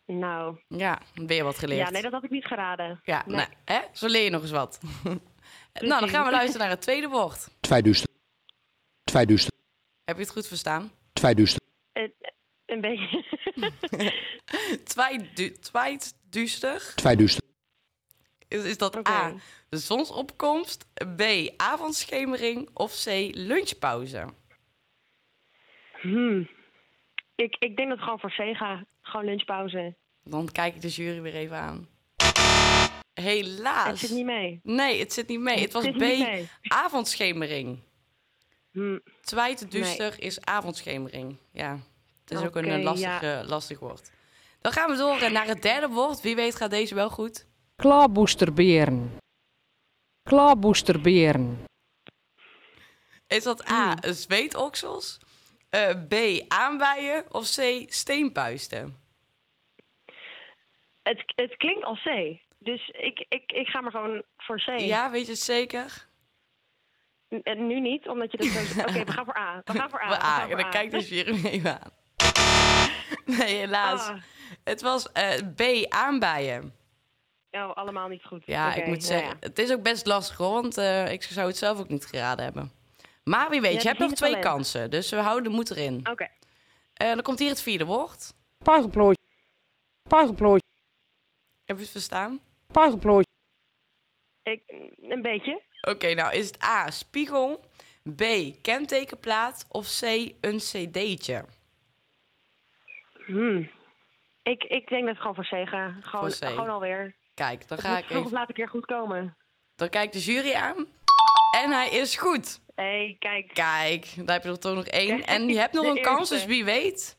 Nou. Ja, weer wat geleerd. Ja, nee, dat had ik niet geraden. Ja, Nee. nou, hè? zo leer je nog eens wat. *laughs* nou, dan gaan we luisteren naar het tweede woord. Tweeduister. Tweeduister. Heb je het goed verstaan? Tweeduister. Eh, een beetje. *laughs* Twijdu- Twijduister. Tweeduister. Is, is dat A, de zonsopkomst, B, avondschemering of C, lunchpauze? Hmm. Ik, ik denk dat gewoon voor C ga. Gewoon lunchpauze. Dan kijk ik de jury weer even aan. Helaas. Het zit niet mee. Nee, het zit niet mee. Het Het was B, avondschemering. Hmm. Tweeduister is avondschemering. Ja, het is ook een eh, lastig, ja. eh, lastig woord. Dan gaan we door eh, naar het derde woord. Wie weet gaat deze wel goed. Klaarboesterberen. Klaarboesterberen. Is dat A, zweetoksels, eh, B, aanbijen of C, steenpuisten? Het, het klinkt als C. Dus ik, ik, ik ga maar gewoon voor C. Ja, weet je het zeker? N- en nu niet, omdat je dat zo... *laughs* Oké, we gaan voor A. We gaan voor A. Voor we A, en dan A. kijkt even aan. *laughs* Nee, helaas. Ah. Het was eh, B, aanbijen. Oh, allemaal niet goed. Ja, ik moet nou zeggen, ja. het is ook best lastig hoor, want eh, ik zou het zelf ook niet geraden hebben. Maar wie weet, Ja, je hebt nog twee het kansen, dus we houden de moed erin. Oké. Eh, dan komt hier het vierde woord. Puigelplooitje. Puigelplooitje. Heb je het verstaan? Puigelplooitje. Ik, een beetje. Oké, nou is het A, spiegel, B, kentekenplaat of C, een cd'tje? Hmm. Ik, ik denk dat ik gewoon voor C ga. Gewoon, Voor C. gewoon alweer. Kijk, dan Het ga ik even... laat een keer goed komen. Dan kijkt de jury aan. En hij is goed. Hé, hey, kijk. Kijk, daar heb je er toch nog één. En je hebt nog een kans, dus wie weet.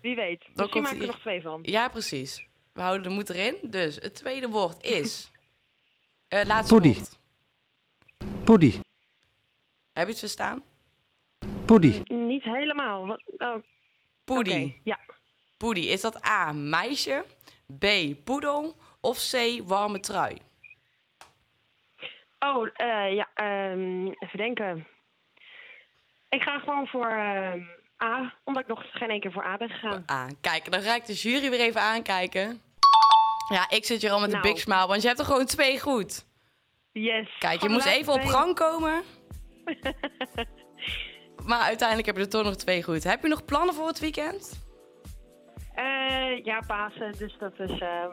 Wie weet. Dan Misschien komt maak ik er nog twee van. Ja, precies. We houden de moed erin. Dus het tweede woord is... *laughs* eh laatste Poedie. woord. Poedie. Heb je het verstaan? Poedie. Niet helemaal. Oh, Poedie. Ja. Poedie. Is dat A, meisje, B, poedel of C, warme trui? Oh, eh, ja. ehm, even denken. Ik ga gewoon voor ehm, A, omdat ik nog geen één keer voor A ben gegaan. A. Kijk, dan ga ik de jury weer even aankijken. Ja, ik zit hier al met een Nou. big smile, want je hebt er gewoon twee goed. Yes. Kijk, je moest even op gang komen. *laughs* maar uiteindelijk heb je er toch nog twee goed. Heb je nog plannen voor het weekend? Eh, ja, Pasen. Dus dat is eh,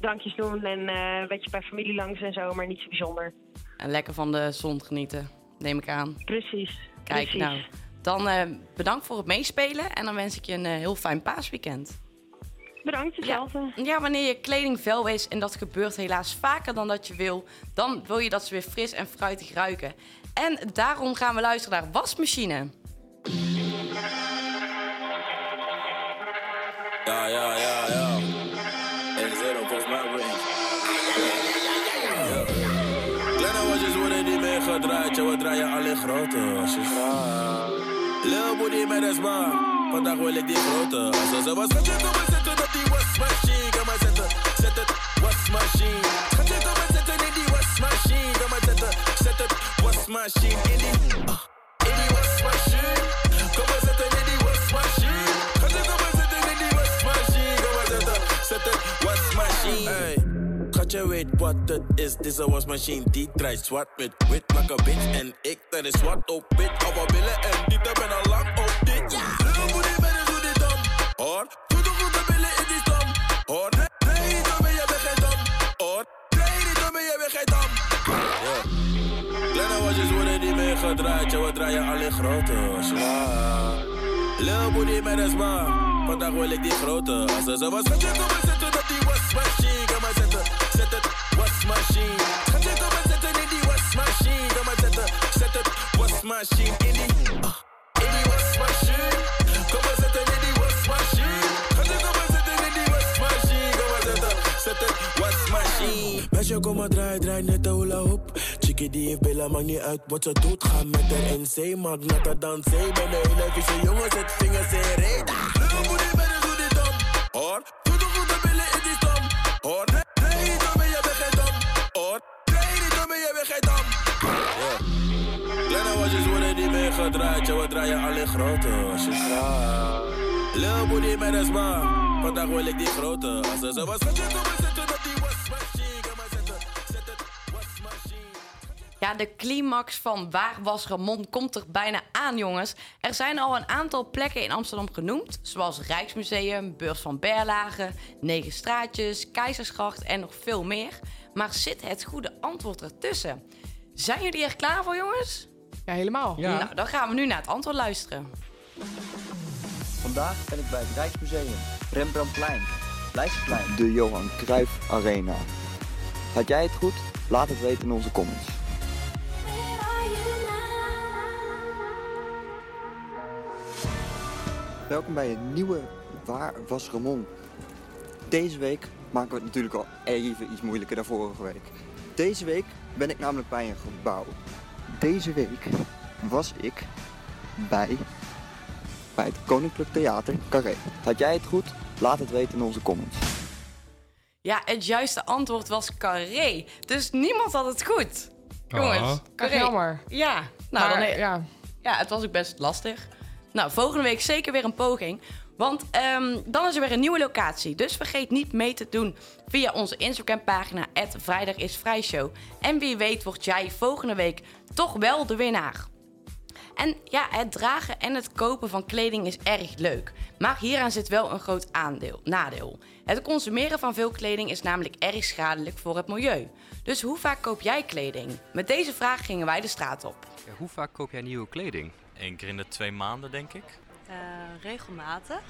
drankjes doen en eh, een beetje bij familie langs en zo, maar niet zo bijzonder. En lekker van de zon genieten, neem ik aan. Precies. Kijk, precies. nou, Dan eh, bedankt voor het meespelen en dan wens ik je een eh, heel fijn paasweekend. Bedankt, hetzelfde. Ja, ja, wanneer je kleding vuil is en dat gebeurt helaas vaker dan dat je wil, dan wil je dat ze weer fris en fruitig ruiken. En daarom gaan we luisteren naar Wasmachine. Ja, ja, ja, ja. Niet meer gedraaid, ja, we draaien alleen grote wasjes. Lil booty met een sma, vandaag wil ik die grote wasjes. Ze was geschit op het zetten op die wasmachine. Ga maar zetten, zet het wasmachine. Geschit op het zetten in die wasmachine. Ga maar zetten, zet het wasmachine in die, ah, in Hey. Schatje weet wat het is, dit is een wasmachine die draait zwart met wit like a bitch En ik ben is zwart op wit, alle billen en diepte ben al lang op dit Lil booty met een dit dom, hoor Doe de goede billen in die stom, hoor Nee, niet om je bent geen dom, hoor Nee, niet om je bent geen dom. Kleine wasjes worden niet meer gedraaid, ja we draaien alleen grote wasjes Lil booty met een sma, vandaag wil ik die grote wasjes Ze was geschit op het zetten op die wasmachine, ga maar zetten, zet het wasmachine Geschit op het zetten in die wasmachine, ga maar zetten, zet het wasmachine in die, ah, in die wasmachine Kom maar zetten in Meisje kom maar draai, draai net de hula hoop. Chickie die heeft billen, maakt niet uit wat ze doet. Ga met haar in zee, maakt natter dan zee Ben een hele vieze jongen, zet vingers in reet Lil booty een doe dit dom, hoor. Doe de goede billen in die stom, hoor. Nee, niet om je bent geen dom, hoor. Nee, niet om je bent geen Yeah. Kleine wasjes worden niet meer gedraaid, ja we draaien alleen grote wasjes Lil booty met een sma, vandaag wil ik die grote wasjes Ze was op het Ja, de climax van Waar was Ramon komt er bijna aan, jongens. Er zijn al een aantal plekken in Amsterdam genoemd, zoals Rijksmuseum, Beurs van Berlage, Negen Straatjes, Keizersgracht en nog veel meer. Maar zit het goede antwoord ertussen? Zijn jullie er klaar voor, jongens? Ja, helemaal. Nou, dan gaan we nu naar het antwoord luisteren. Vandaag ben ik bij het Rijksmuseum, Rembrandtplein, Leidseplein, de Johan Cruijff Arena. Had jij het goed? Laat het weten in onze comments. Welkom bij een nieuwe Waar was Ramon? Deze week maken we het natuurlijk al even iets moeilijker dan vorige week. Deze week ben ik namelijk bij een gebouw. Deze week was ik bij, bij het Koninklijk Theater Carré. Had jij het goed? Laat het weten in onze comments. Ja, het juiste antwoord was Carré. Dus niemand had het goed. Jongens, Ah. Carré. Echt jammer. Ja, nou Maar, dan... ja. ja, het was ook best lastig. Nou, volgende week zeker weer een poging. Want ehm, dan is er weer een nieuwe locatie. Dus vergeet niet mee te doen via onze Instagram-pagina... Vrijdag is. En wie weet wordt jij volgende week toch wel de winnaar. En ja, het dragen en het kopen van kleding is erg leuk. Maar hieraan zit wel een groot aandeel, nadeel. Het consumeren van veel kleding is namelijk erg schadelijk voor het milieu. Dus hoe vaak koop jij kleding? Met deze vraag gingen wij de straat op. Hoe vaak koop jij nieuwe kleding? Eén keer in de twee maanden, denk ik. Eh, regelmatig.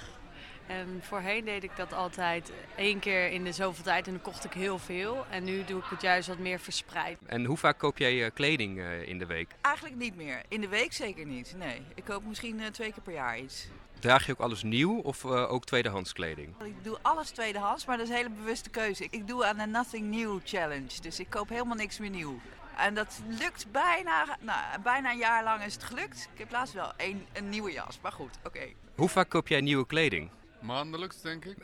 En voorheen deed ik dat altijd één keer in de zoveel tijd en dan kocht ik heel veel. En nu doe ik het juist wat meer verspreid. En hoe vaak koop jij eh, kleding eh, in de week? Eigenlijk niet meer. In de week zeker niet. Nee, ik koop misschien eh, twee keer per jaar iets. Draag je ook alles nieuw of eh, ook tweedehands kleding? Ik doe alles tweedehands, maar dat is een hele bewuste keuze. Ik doe aan de Nothing New Challenge, dus ik koop helemaal niks meer nieuw. En dat lukt bijna, nou, bijna een jaar lang is het gelukt. Ik heb laatst wel een, een nieuwe jas, maar goed, oké. Hoe vaak koop jij nieuwe kleding? Maandelijks, denk ik.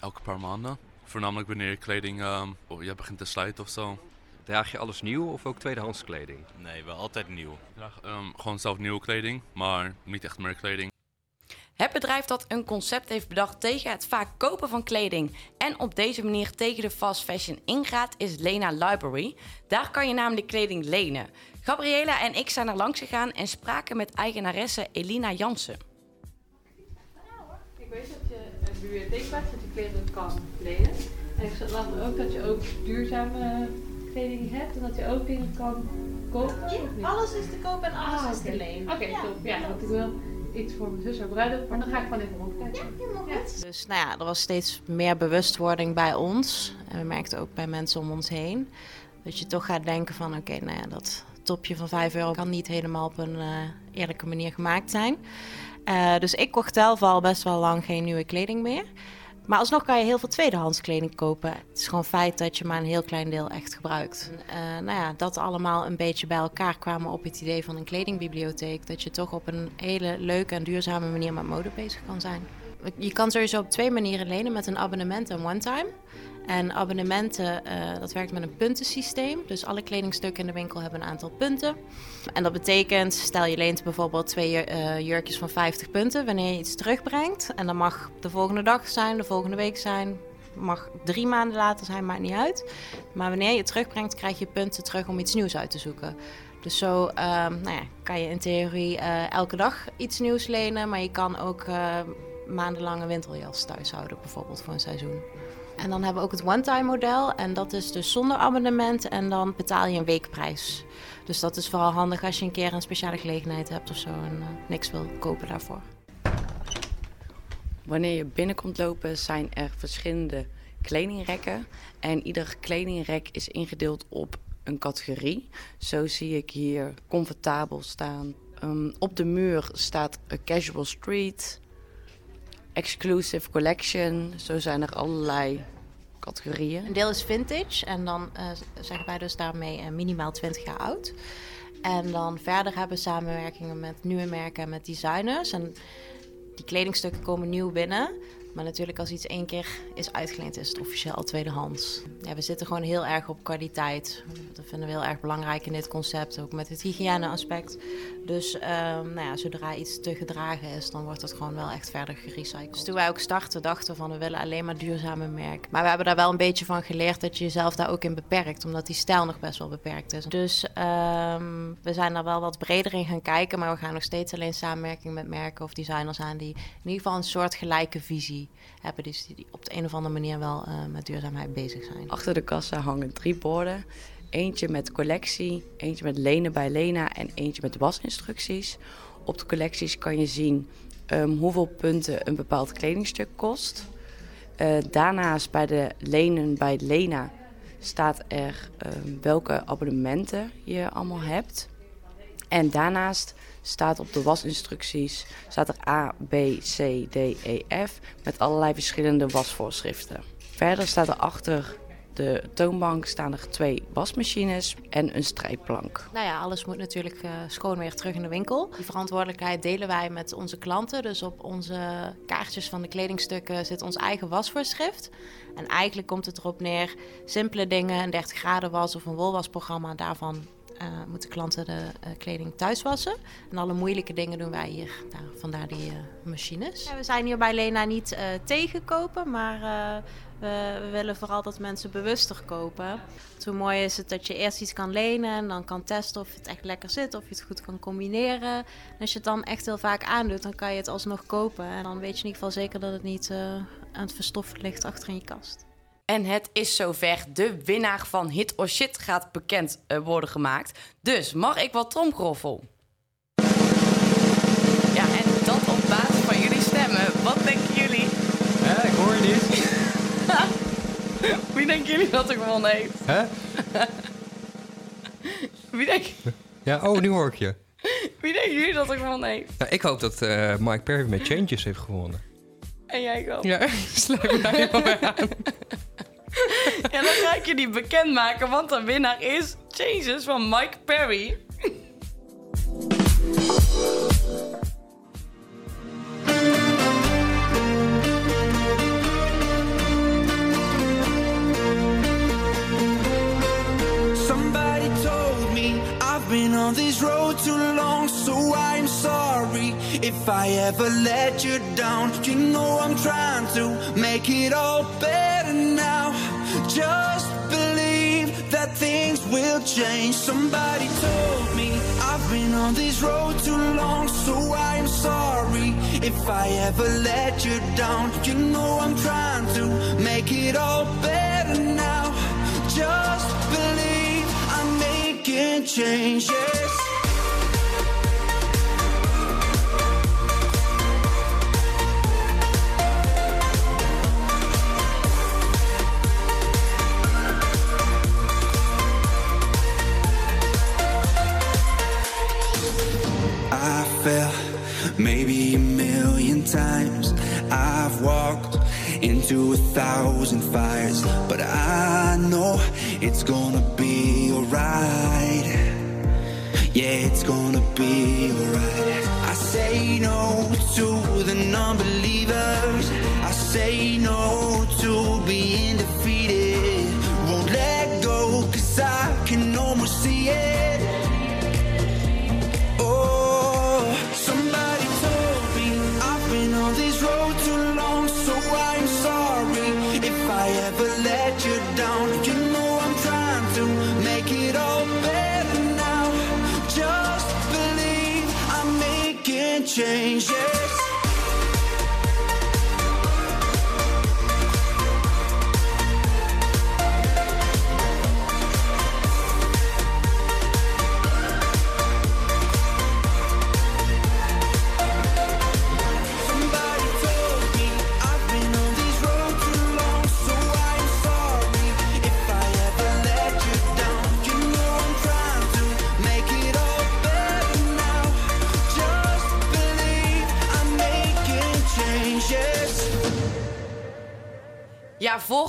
Elke paar maanden. Voornamelijk wanneer je kleding ehm, oh, je begint te slijten of zo. Draag je alles nieuw of ook tweedehands kleding? Nee, wel altijd nieuw. Ik draag ehm, gewoon zelf nieuwe kleding, maar niet echt meer kleding. Het bedrijf dat een concept heeft bedacht tegen het vaak kopen van kleding en op deze manier tegen de fast fashion ingaat, is Lena Library. Daar kan je namelijk kleding lenen. Gabriela en ik zijn er langs gegaan en spraken met eigenaresse Elina Jansen. Ik weet dat je een bibliotheek maakt dat je kleding kan lenen. En ik las ook dat je ook duurzame kleding hebt en dat je ook dingen kan kopen. alles is te koop en alles Ah, is te lenen. Oké, Ja, top. Ja, want ik wil iets voor mijn zus haar bruiloft. Maar dan ga ik gewoon even rondkijken. Ja. Dus nou ja, er was steeds meer bewustwording bij ons. En we merkten ook bij mensen om ons heen. Dat je toch gaat denken van oké, nou ja, dat topje van 5 euro kan niet helemaal op een eh, eerlijke manier gemaakt zijn. Eh, dus ik kocht zelf al best wel lang geen nieuwe kleding meer. Maar alsnog kan je heel veel tweedehands kleding kopen. Het is gewoon feit dat je maar een heel klein deel echt gebruikt. Eh, nou ja, dat allemaal een beetje bij elkaar kwamen op het idee van een kledingbibliotheek. Dat je toch op een hele leuke en duurzame manier met mode bezig kan zijn. Je kan sowieso op twee manieren lenen met een abonnement en one-time. En abonnementen, eh, dat werkt met een puntensysteem. Dus alle kledingstukken in de winkel hebben een aantal punten. En dat betekent, stel je leent bijvoorbeeld twee eh, jurkjes van 50 punten wanneer je iets terugbrengt. En dat mag de volgende dag zijn, de volgende week zijn, mag drie maanden later zijn, maakt niet uit. Maar wanneer je het terugbrengt, krijg je punten terug om iets nieuws uit te zoeken. Dus zo ehm, nou ja, kan je in theorie eh, elke dag iets nieuws lenen, maar je kan ook maandenlange winterjas thuis houden, bijvoorbeeld voor een seizoen. En dan hebben we ook het one-time model. En dat is dus zonder abonnement. En dan betaal je een weekprijs. Dus dat is vooral handig als je een keer een speciale gelegenheid hebt of zo. En uh, niks wil kopen daarvoor. Wanneer je binnenkomt lopen zijn er verschillende kledingrekken. En ieder kledingrek is ingedeeld op een categorie. Zo zie ik hier comfortabel staan. Um, op de muur staat a casual street, exclusive collection. Zo zijn er allerlei categorieën. Een deel is vintage en dan uh, zeggen wij dus daarmee uh, minimaal 20 jaar oud. En dan verder hebben we samenwerkingen met nieuwe merken en met designers. En die kledingstukken komen nieuw binnen. Maar natuurlijk als iets één keer is uitgeleend, is het officieel tweedehands. Ja, we zitten gewoon heel erg op kwaliteit. Dat vinden we heel erg belangrijk in dit concept, ook met het hygiëneaspect. Dus um, nou ja, zodra iets te gedragen is, dan wordt het gewoon wel echt verder gerecycled. Dus toen wij ook starten, dachten we van we willen alleen maar duurzame merk. Maar we hebben daar wel een beetje van geleerd dat je jezelf daar ook in beperkt, omdat die stijl nog best wel beperkt is. Dus um, we zijn daar wel wat breder in gaan kijken, maar we gaan nog steeds alleen samenwerking met merken of designers aan die in ieder geval een soort gelijke visie hebben. Dus die, op de een of andere manier wel uh, met duurzaamheid bezig zijn. Achter de kassa hangen drie borden. Eentje met collectie, eentje met lenen bij Lena en eentje met wasinstructies. Op de collecties kan je zien um, hoeveel punten een bepaald kledingstuk kost. Uh, daarnaast bij de lenen bij Lena staat er um, welke abonnementen je allemaal hebt. En daarnaast staat op de wasinstructies staat er A, B, C, D, E, F met allerlei verschillende wasvoorschriften. Verder staat er achter de toonbank staan er twee wasmachines en een strijkplank. Nou ja, alles moet natuurlijk uh, schoon weer terug in de winkel. Die verantwoordelijkheid delen wij met onze klanten. Dus op onze kaartjes van de kledingstukken zit ons eigen wasvoorschrift. En eigenlijk komt het erop neer, simpele dingen, een 30 graden was of een wolwasprogramma, daarvan moeten klanten de uh, kleding thuis wassen. En alle moeilijke dingen doen wij hier. Nou, vandaar die uh, machines. Ja, we zijn hier bij Lena niet tegen kopen, maar we, we, willen vooral dat mensen bewuster kopen. Hoe mooi is het dat je eerst iets kan lenen en dan kan testen of het echt lekker zit, of je het goed kan combineren. En als je het dan echt heel vaak aandoet, dan kan je het alsnog kopen. En dan weet je in ieder geval zeker dat het niet aan het verstoffen ligt achter in je kast. En het is zover. De winnaar van Hit or Shit gaat bekend uh, worden gemaakt. Dus mag ik wat tromgeroffel? Ja, en dat op basis van jullie stemmen. Wat denken jullie? Hè, ik hoor je niet. *laughs* Wie denken jullie dat er gewonnen heeft? Hè? *laughs* Wie denk Ja, oh, nu hoor ik je. *laughs* Wie denken jullie dat er gewonnen heeft? Nou, ik hoop dat uh, Mike Perry met Changes heeft gewonnen. En jij ook? Ja, sluit me daar helemaal bij aan. *laughs* Ja, dan ga ik je die bekendmaken, want de winnaar is Changes van Mike Perry. Somebody told me I've been on this road too long, so I'm sorry if I ever let you down. You know I'm trying to make it all better now. Just believe that things will change. Somebody told me I've been on this road too long, so I'm sorry if I ever let you down. You know I'm trying to make it all better now. Just believe I'm making changes. Into a thousand fires, but I know it's gonna be alright. Yeah, it's gonna be alright. I say no to the non-believers. I say no to being defeated.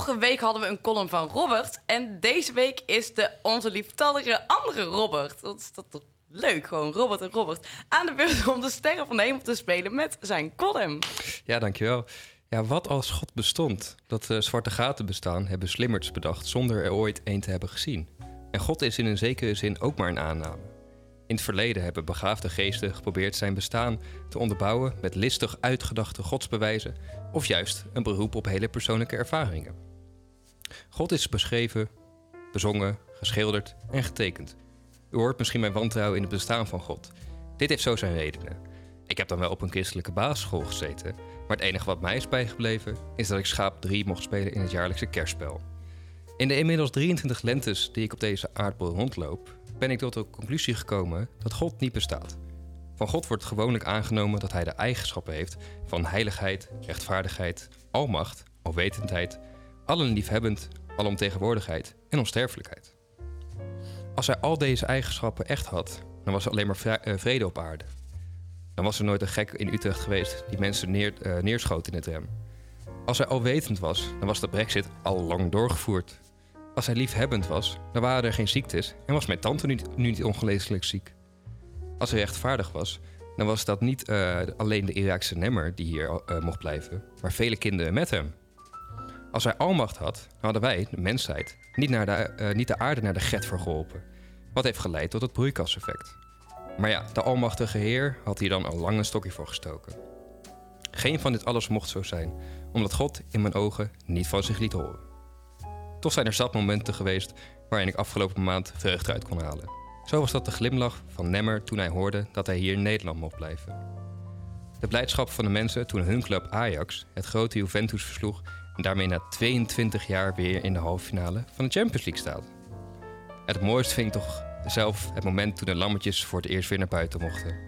Vorige week hadden we een column van Robert. En deze week is de onze lieftallige andere Robert. Dat is dat toch leuk, gewoon Robert en Robert. Aan de beurt om de sterren van de hemel te spelen met zijn column. Ja, dankjewel. Ja, wat als God bestond? Dat eh, zwarte gaten bestaan, hebben slimmerts bedacht zonder er ooit één te hebben gezien. En God is in een zekere zin ook maar een aanname. In het verleden hebben begaafde geesten geprobeerd zijn bestaan te onderbouwen met listig uitgedachte godsbewijzen of juist een beroep op hele persoonlijke ervaringen. God is beschreven, bezongen, geschilderd en getekend. U hoort misschien mijn wantrouwen in het bestaan van God. Dit heeft zo zijn redenen. Ik heb dan wel op een christelijke basisschool gezeten, maar het enige wat mij is bijgebleven is dat ik schaap 3 mocht spelen in het jaarlijkse kerstspel. In de inmiddels 23 lentes die ik op deze aardbol rondloop, ben ik tot de conclusie gekomen dat God niet bestaat. Van God wordt gewoonlijk aangenomen dat hij de eigenschappen heeft van heiligheid, rechtvaardigheid, almacht, alwetendheid, allen liefhebbend, alomtegenwoordigheid en onsterfelijkheid. Als hij al deze eigenschappen echt had, dan was er alleen maar eh, vrede op aarde. Dan was er nooit een gek in Utrecht geweest die mensen neer, eh, neerschoot in het rem. Als hij alwetend was, dan was de brexit al lang doorgevoerd. Als hij liefhebbend was, dan waren er geen ziektes en was mijn tante nu niet ongeneeslijk ziek. Als hij rechtvaardig was, dan was dat niet eh, alleen de Iraakse nemmer die hier mocht blijven, maar vele kinderen met hem. Als hij almacht had, hadden wij, de mensheid, niet, naar de, eh, niet de aarde naar de get vergeholpen. Wat heeft geleid tot het broeikaseffect. Maar ja, de almachtige Heer had hier dan al lang een stokje voor gestoken. Geen van dit alles mocht zo zijn, omdat God in mijn ogen niet van zich liet horen. Toch zijn er zat momenten geweest waarin ik afgelopen maand vreugde uit kon halen. Zo was dat de glimlach van Nemmer toen hij hoorde dat hij hier in Nederland mocht blijven. De blijdschap van de mensen toen hun club Ajax het grote Juventus versloeg en daarmee na 22 jaar weer in de halve finale van de Champions League staat. En het mooiste vind ik toch zelf het moment toen de lammetjes voor het eerst weer naar buiten mochten.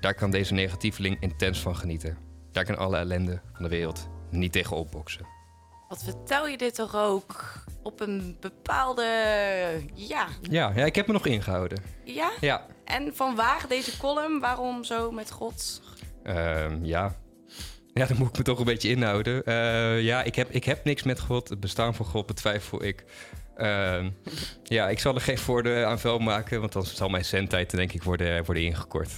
Daar kan deze negatieveling intens van genieten. Daar kan alle ellende van de wereld niet tegen opboksen. Wat vertel je dit toch ook op een bepaalde... Ja. Ja, ja, ik heb me nog ingehouden. Ja? Ja. En van waar deze column? Waarom zo met God? Ehm, ja. Ja, dan moet ik me toch een beetje inhouden. Eh, ja, ik heb, ik heb niks met God. Het bestaan van God betwijfel ik. Ehm, ja, ik zal er geen voordeel aan vuil maken, want dan zal mijn zendtijd denk ik worden, worden ingekort.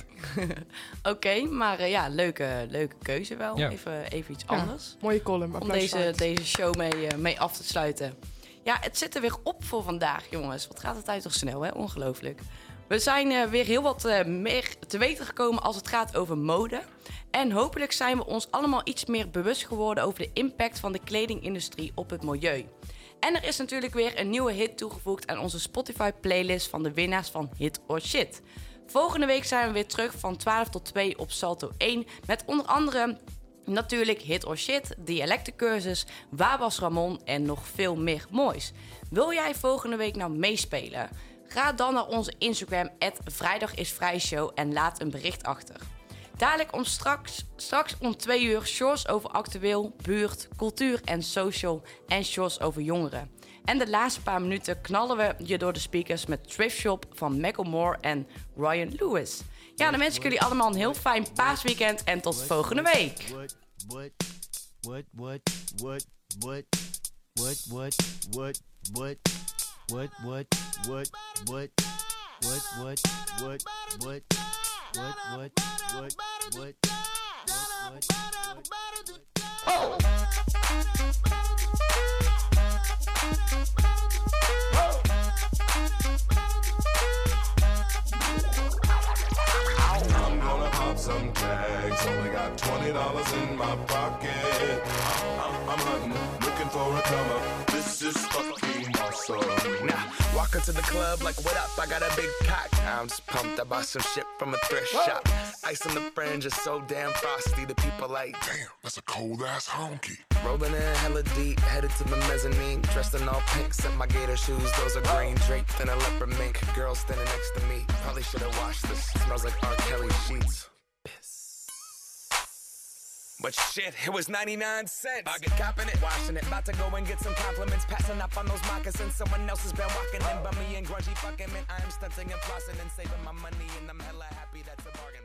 *laughs* Oké, maar eh, ja, leuke, leuke keuze wel. Ja. Even, even iets Ja, anders. mooie column. Om deze, deze show mee, eh, mee af te sluiten. Ja, het zit er weer op voor vandaag, jongens. Wat gaat de tijd toch snel, hè? Ongelooflijk. We zijn eh, weer heel wat eh, meer te weten gekomen als het gaat over mode. En hopelijk zijn we ons allemaal iets meer bewust geworden over de impact van de kledingindustrie op het milieu. En er is natuurlijk weer een nieuwe hit toegevoegd aan onze Spotify-playlist van de winnaars van Hit or Shit. Volgende week zijn we weer terug van 12 tot 2 op Salto 1 met onder andere Natuurlijk Hit or Shit, dialectencursus, Waar was Ramon en nog veel meer moois. Wil jij volgende week nou meespelen? Ga dan naar onze Instagram, @vrijdagisvrijshow en laat een bericht achter. Dadelijk om straks, straks om twee uur shorts over actueel, buurt, cultuur en social en shorts over jongeren. En de laatste paar minuten knallen we je door de speakers met Thrift Shop van Macklemore en Ryan Lewis. Ja, dan wens ik jullie allemaal een heel fijn paasweekend en tot volgende week. What, what, what, what, what, what, what, what, what, what, what, what, what, what, some tags. Only got twenty dollars in my pocket. I'm, I'm hunting, looking for a come up. This is fucking awesome. Now, walk into the club like, what up? I got a big cock. I'm just pumped. I bought some shit from a thrift shop. Ice on the fringe is so damn frosty. The people like, damn, that's a cold ass honky. Rolling in hella deep, headed to the mezzanine. Dressed in all pink, set my gator shoes. Those are green draped in a leopard mink. Girl standing next to me. Probably should have washed this. Smells like R. Kelly sheets. But shit, it was 99 cents. I get copping it, washing it. About to go and get some compliments. Passing up on those moccasins. Someone else has been walking in me and grungy fucking man. I am stunting and flossing and saving my money, and I'm hella happy that's a bargain.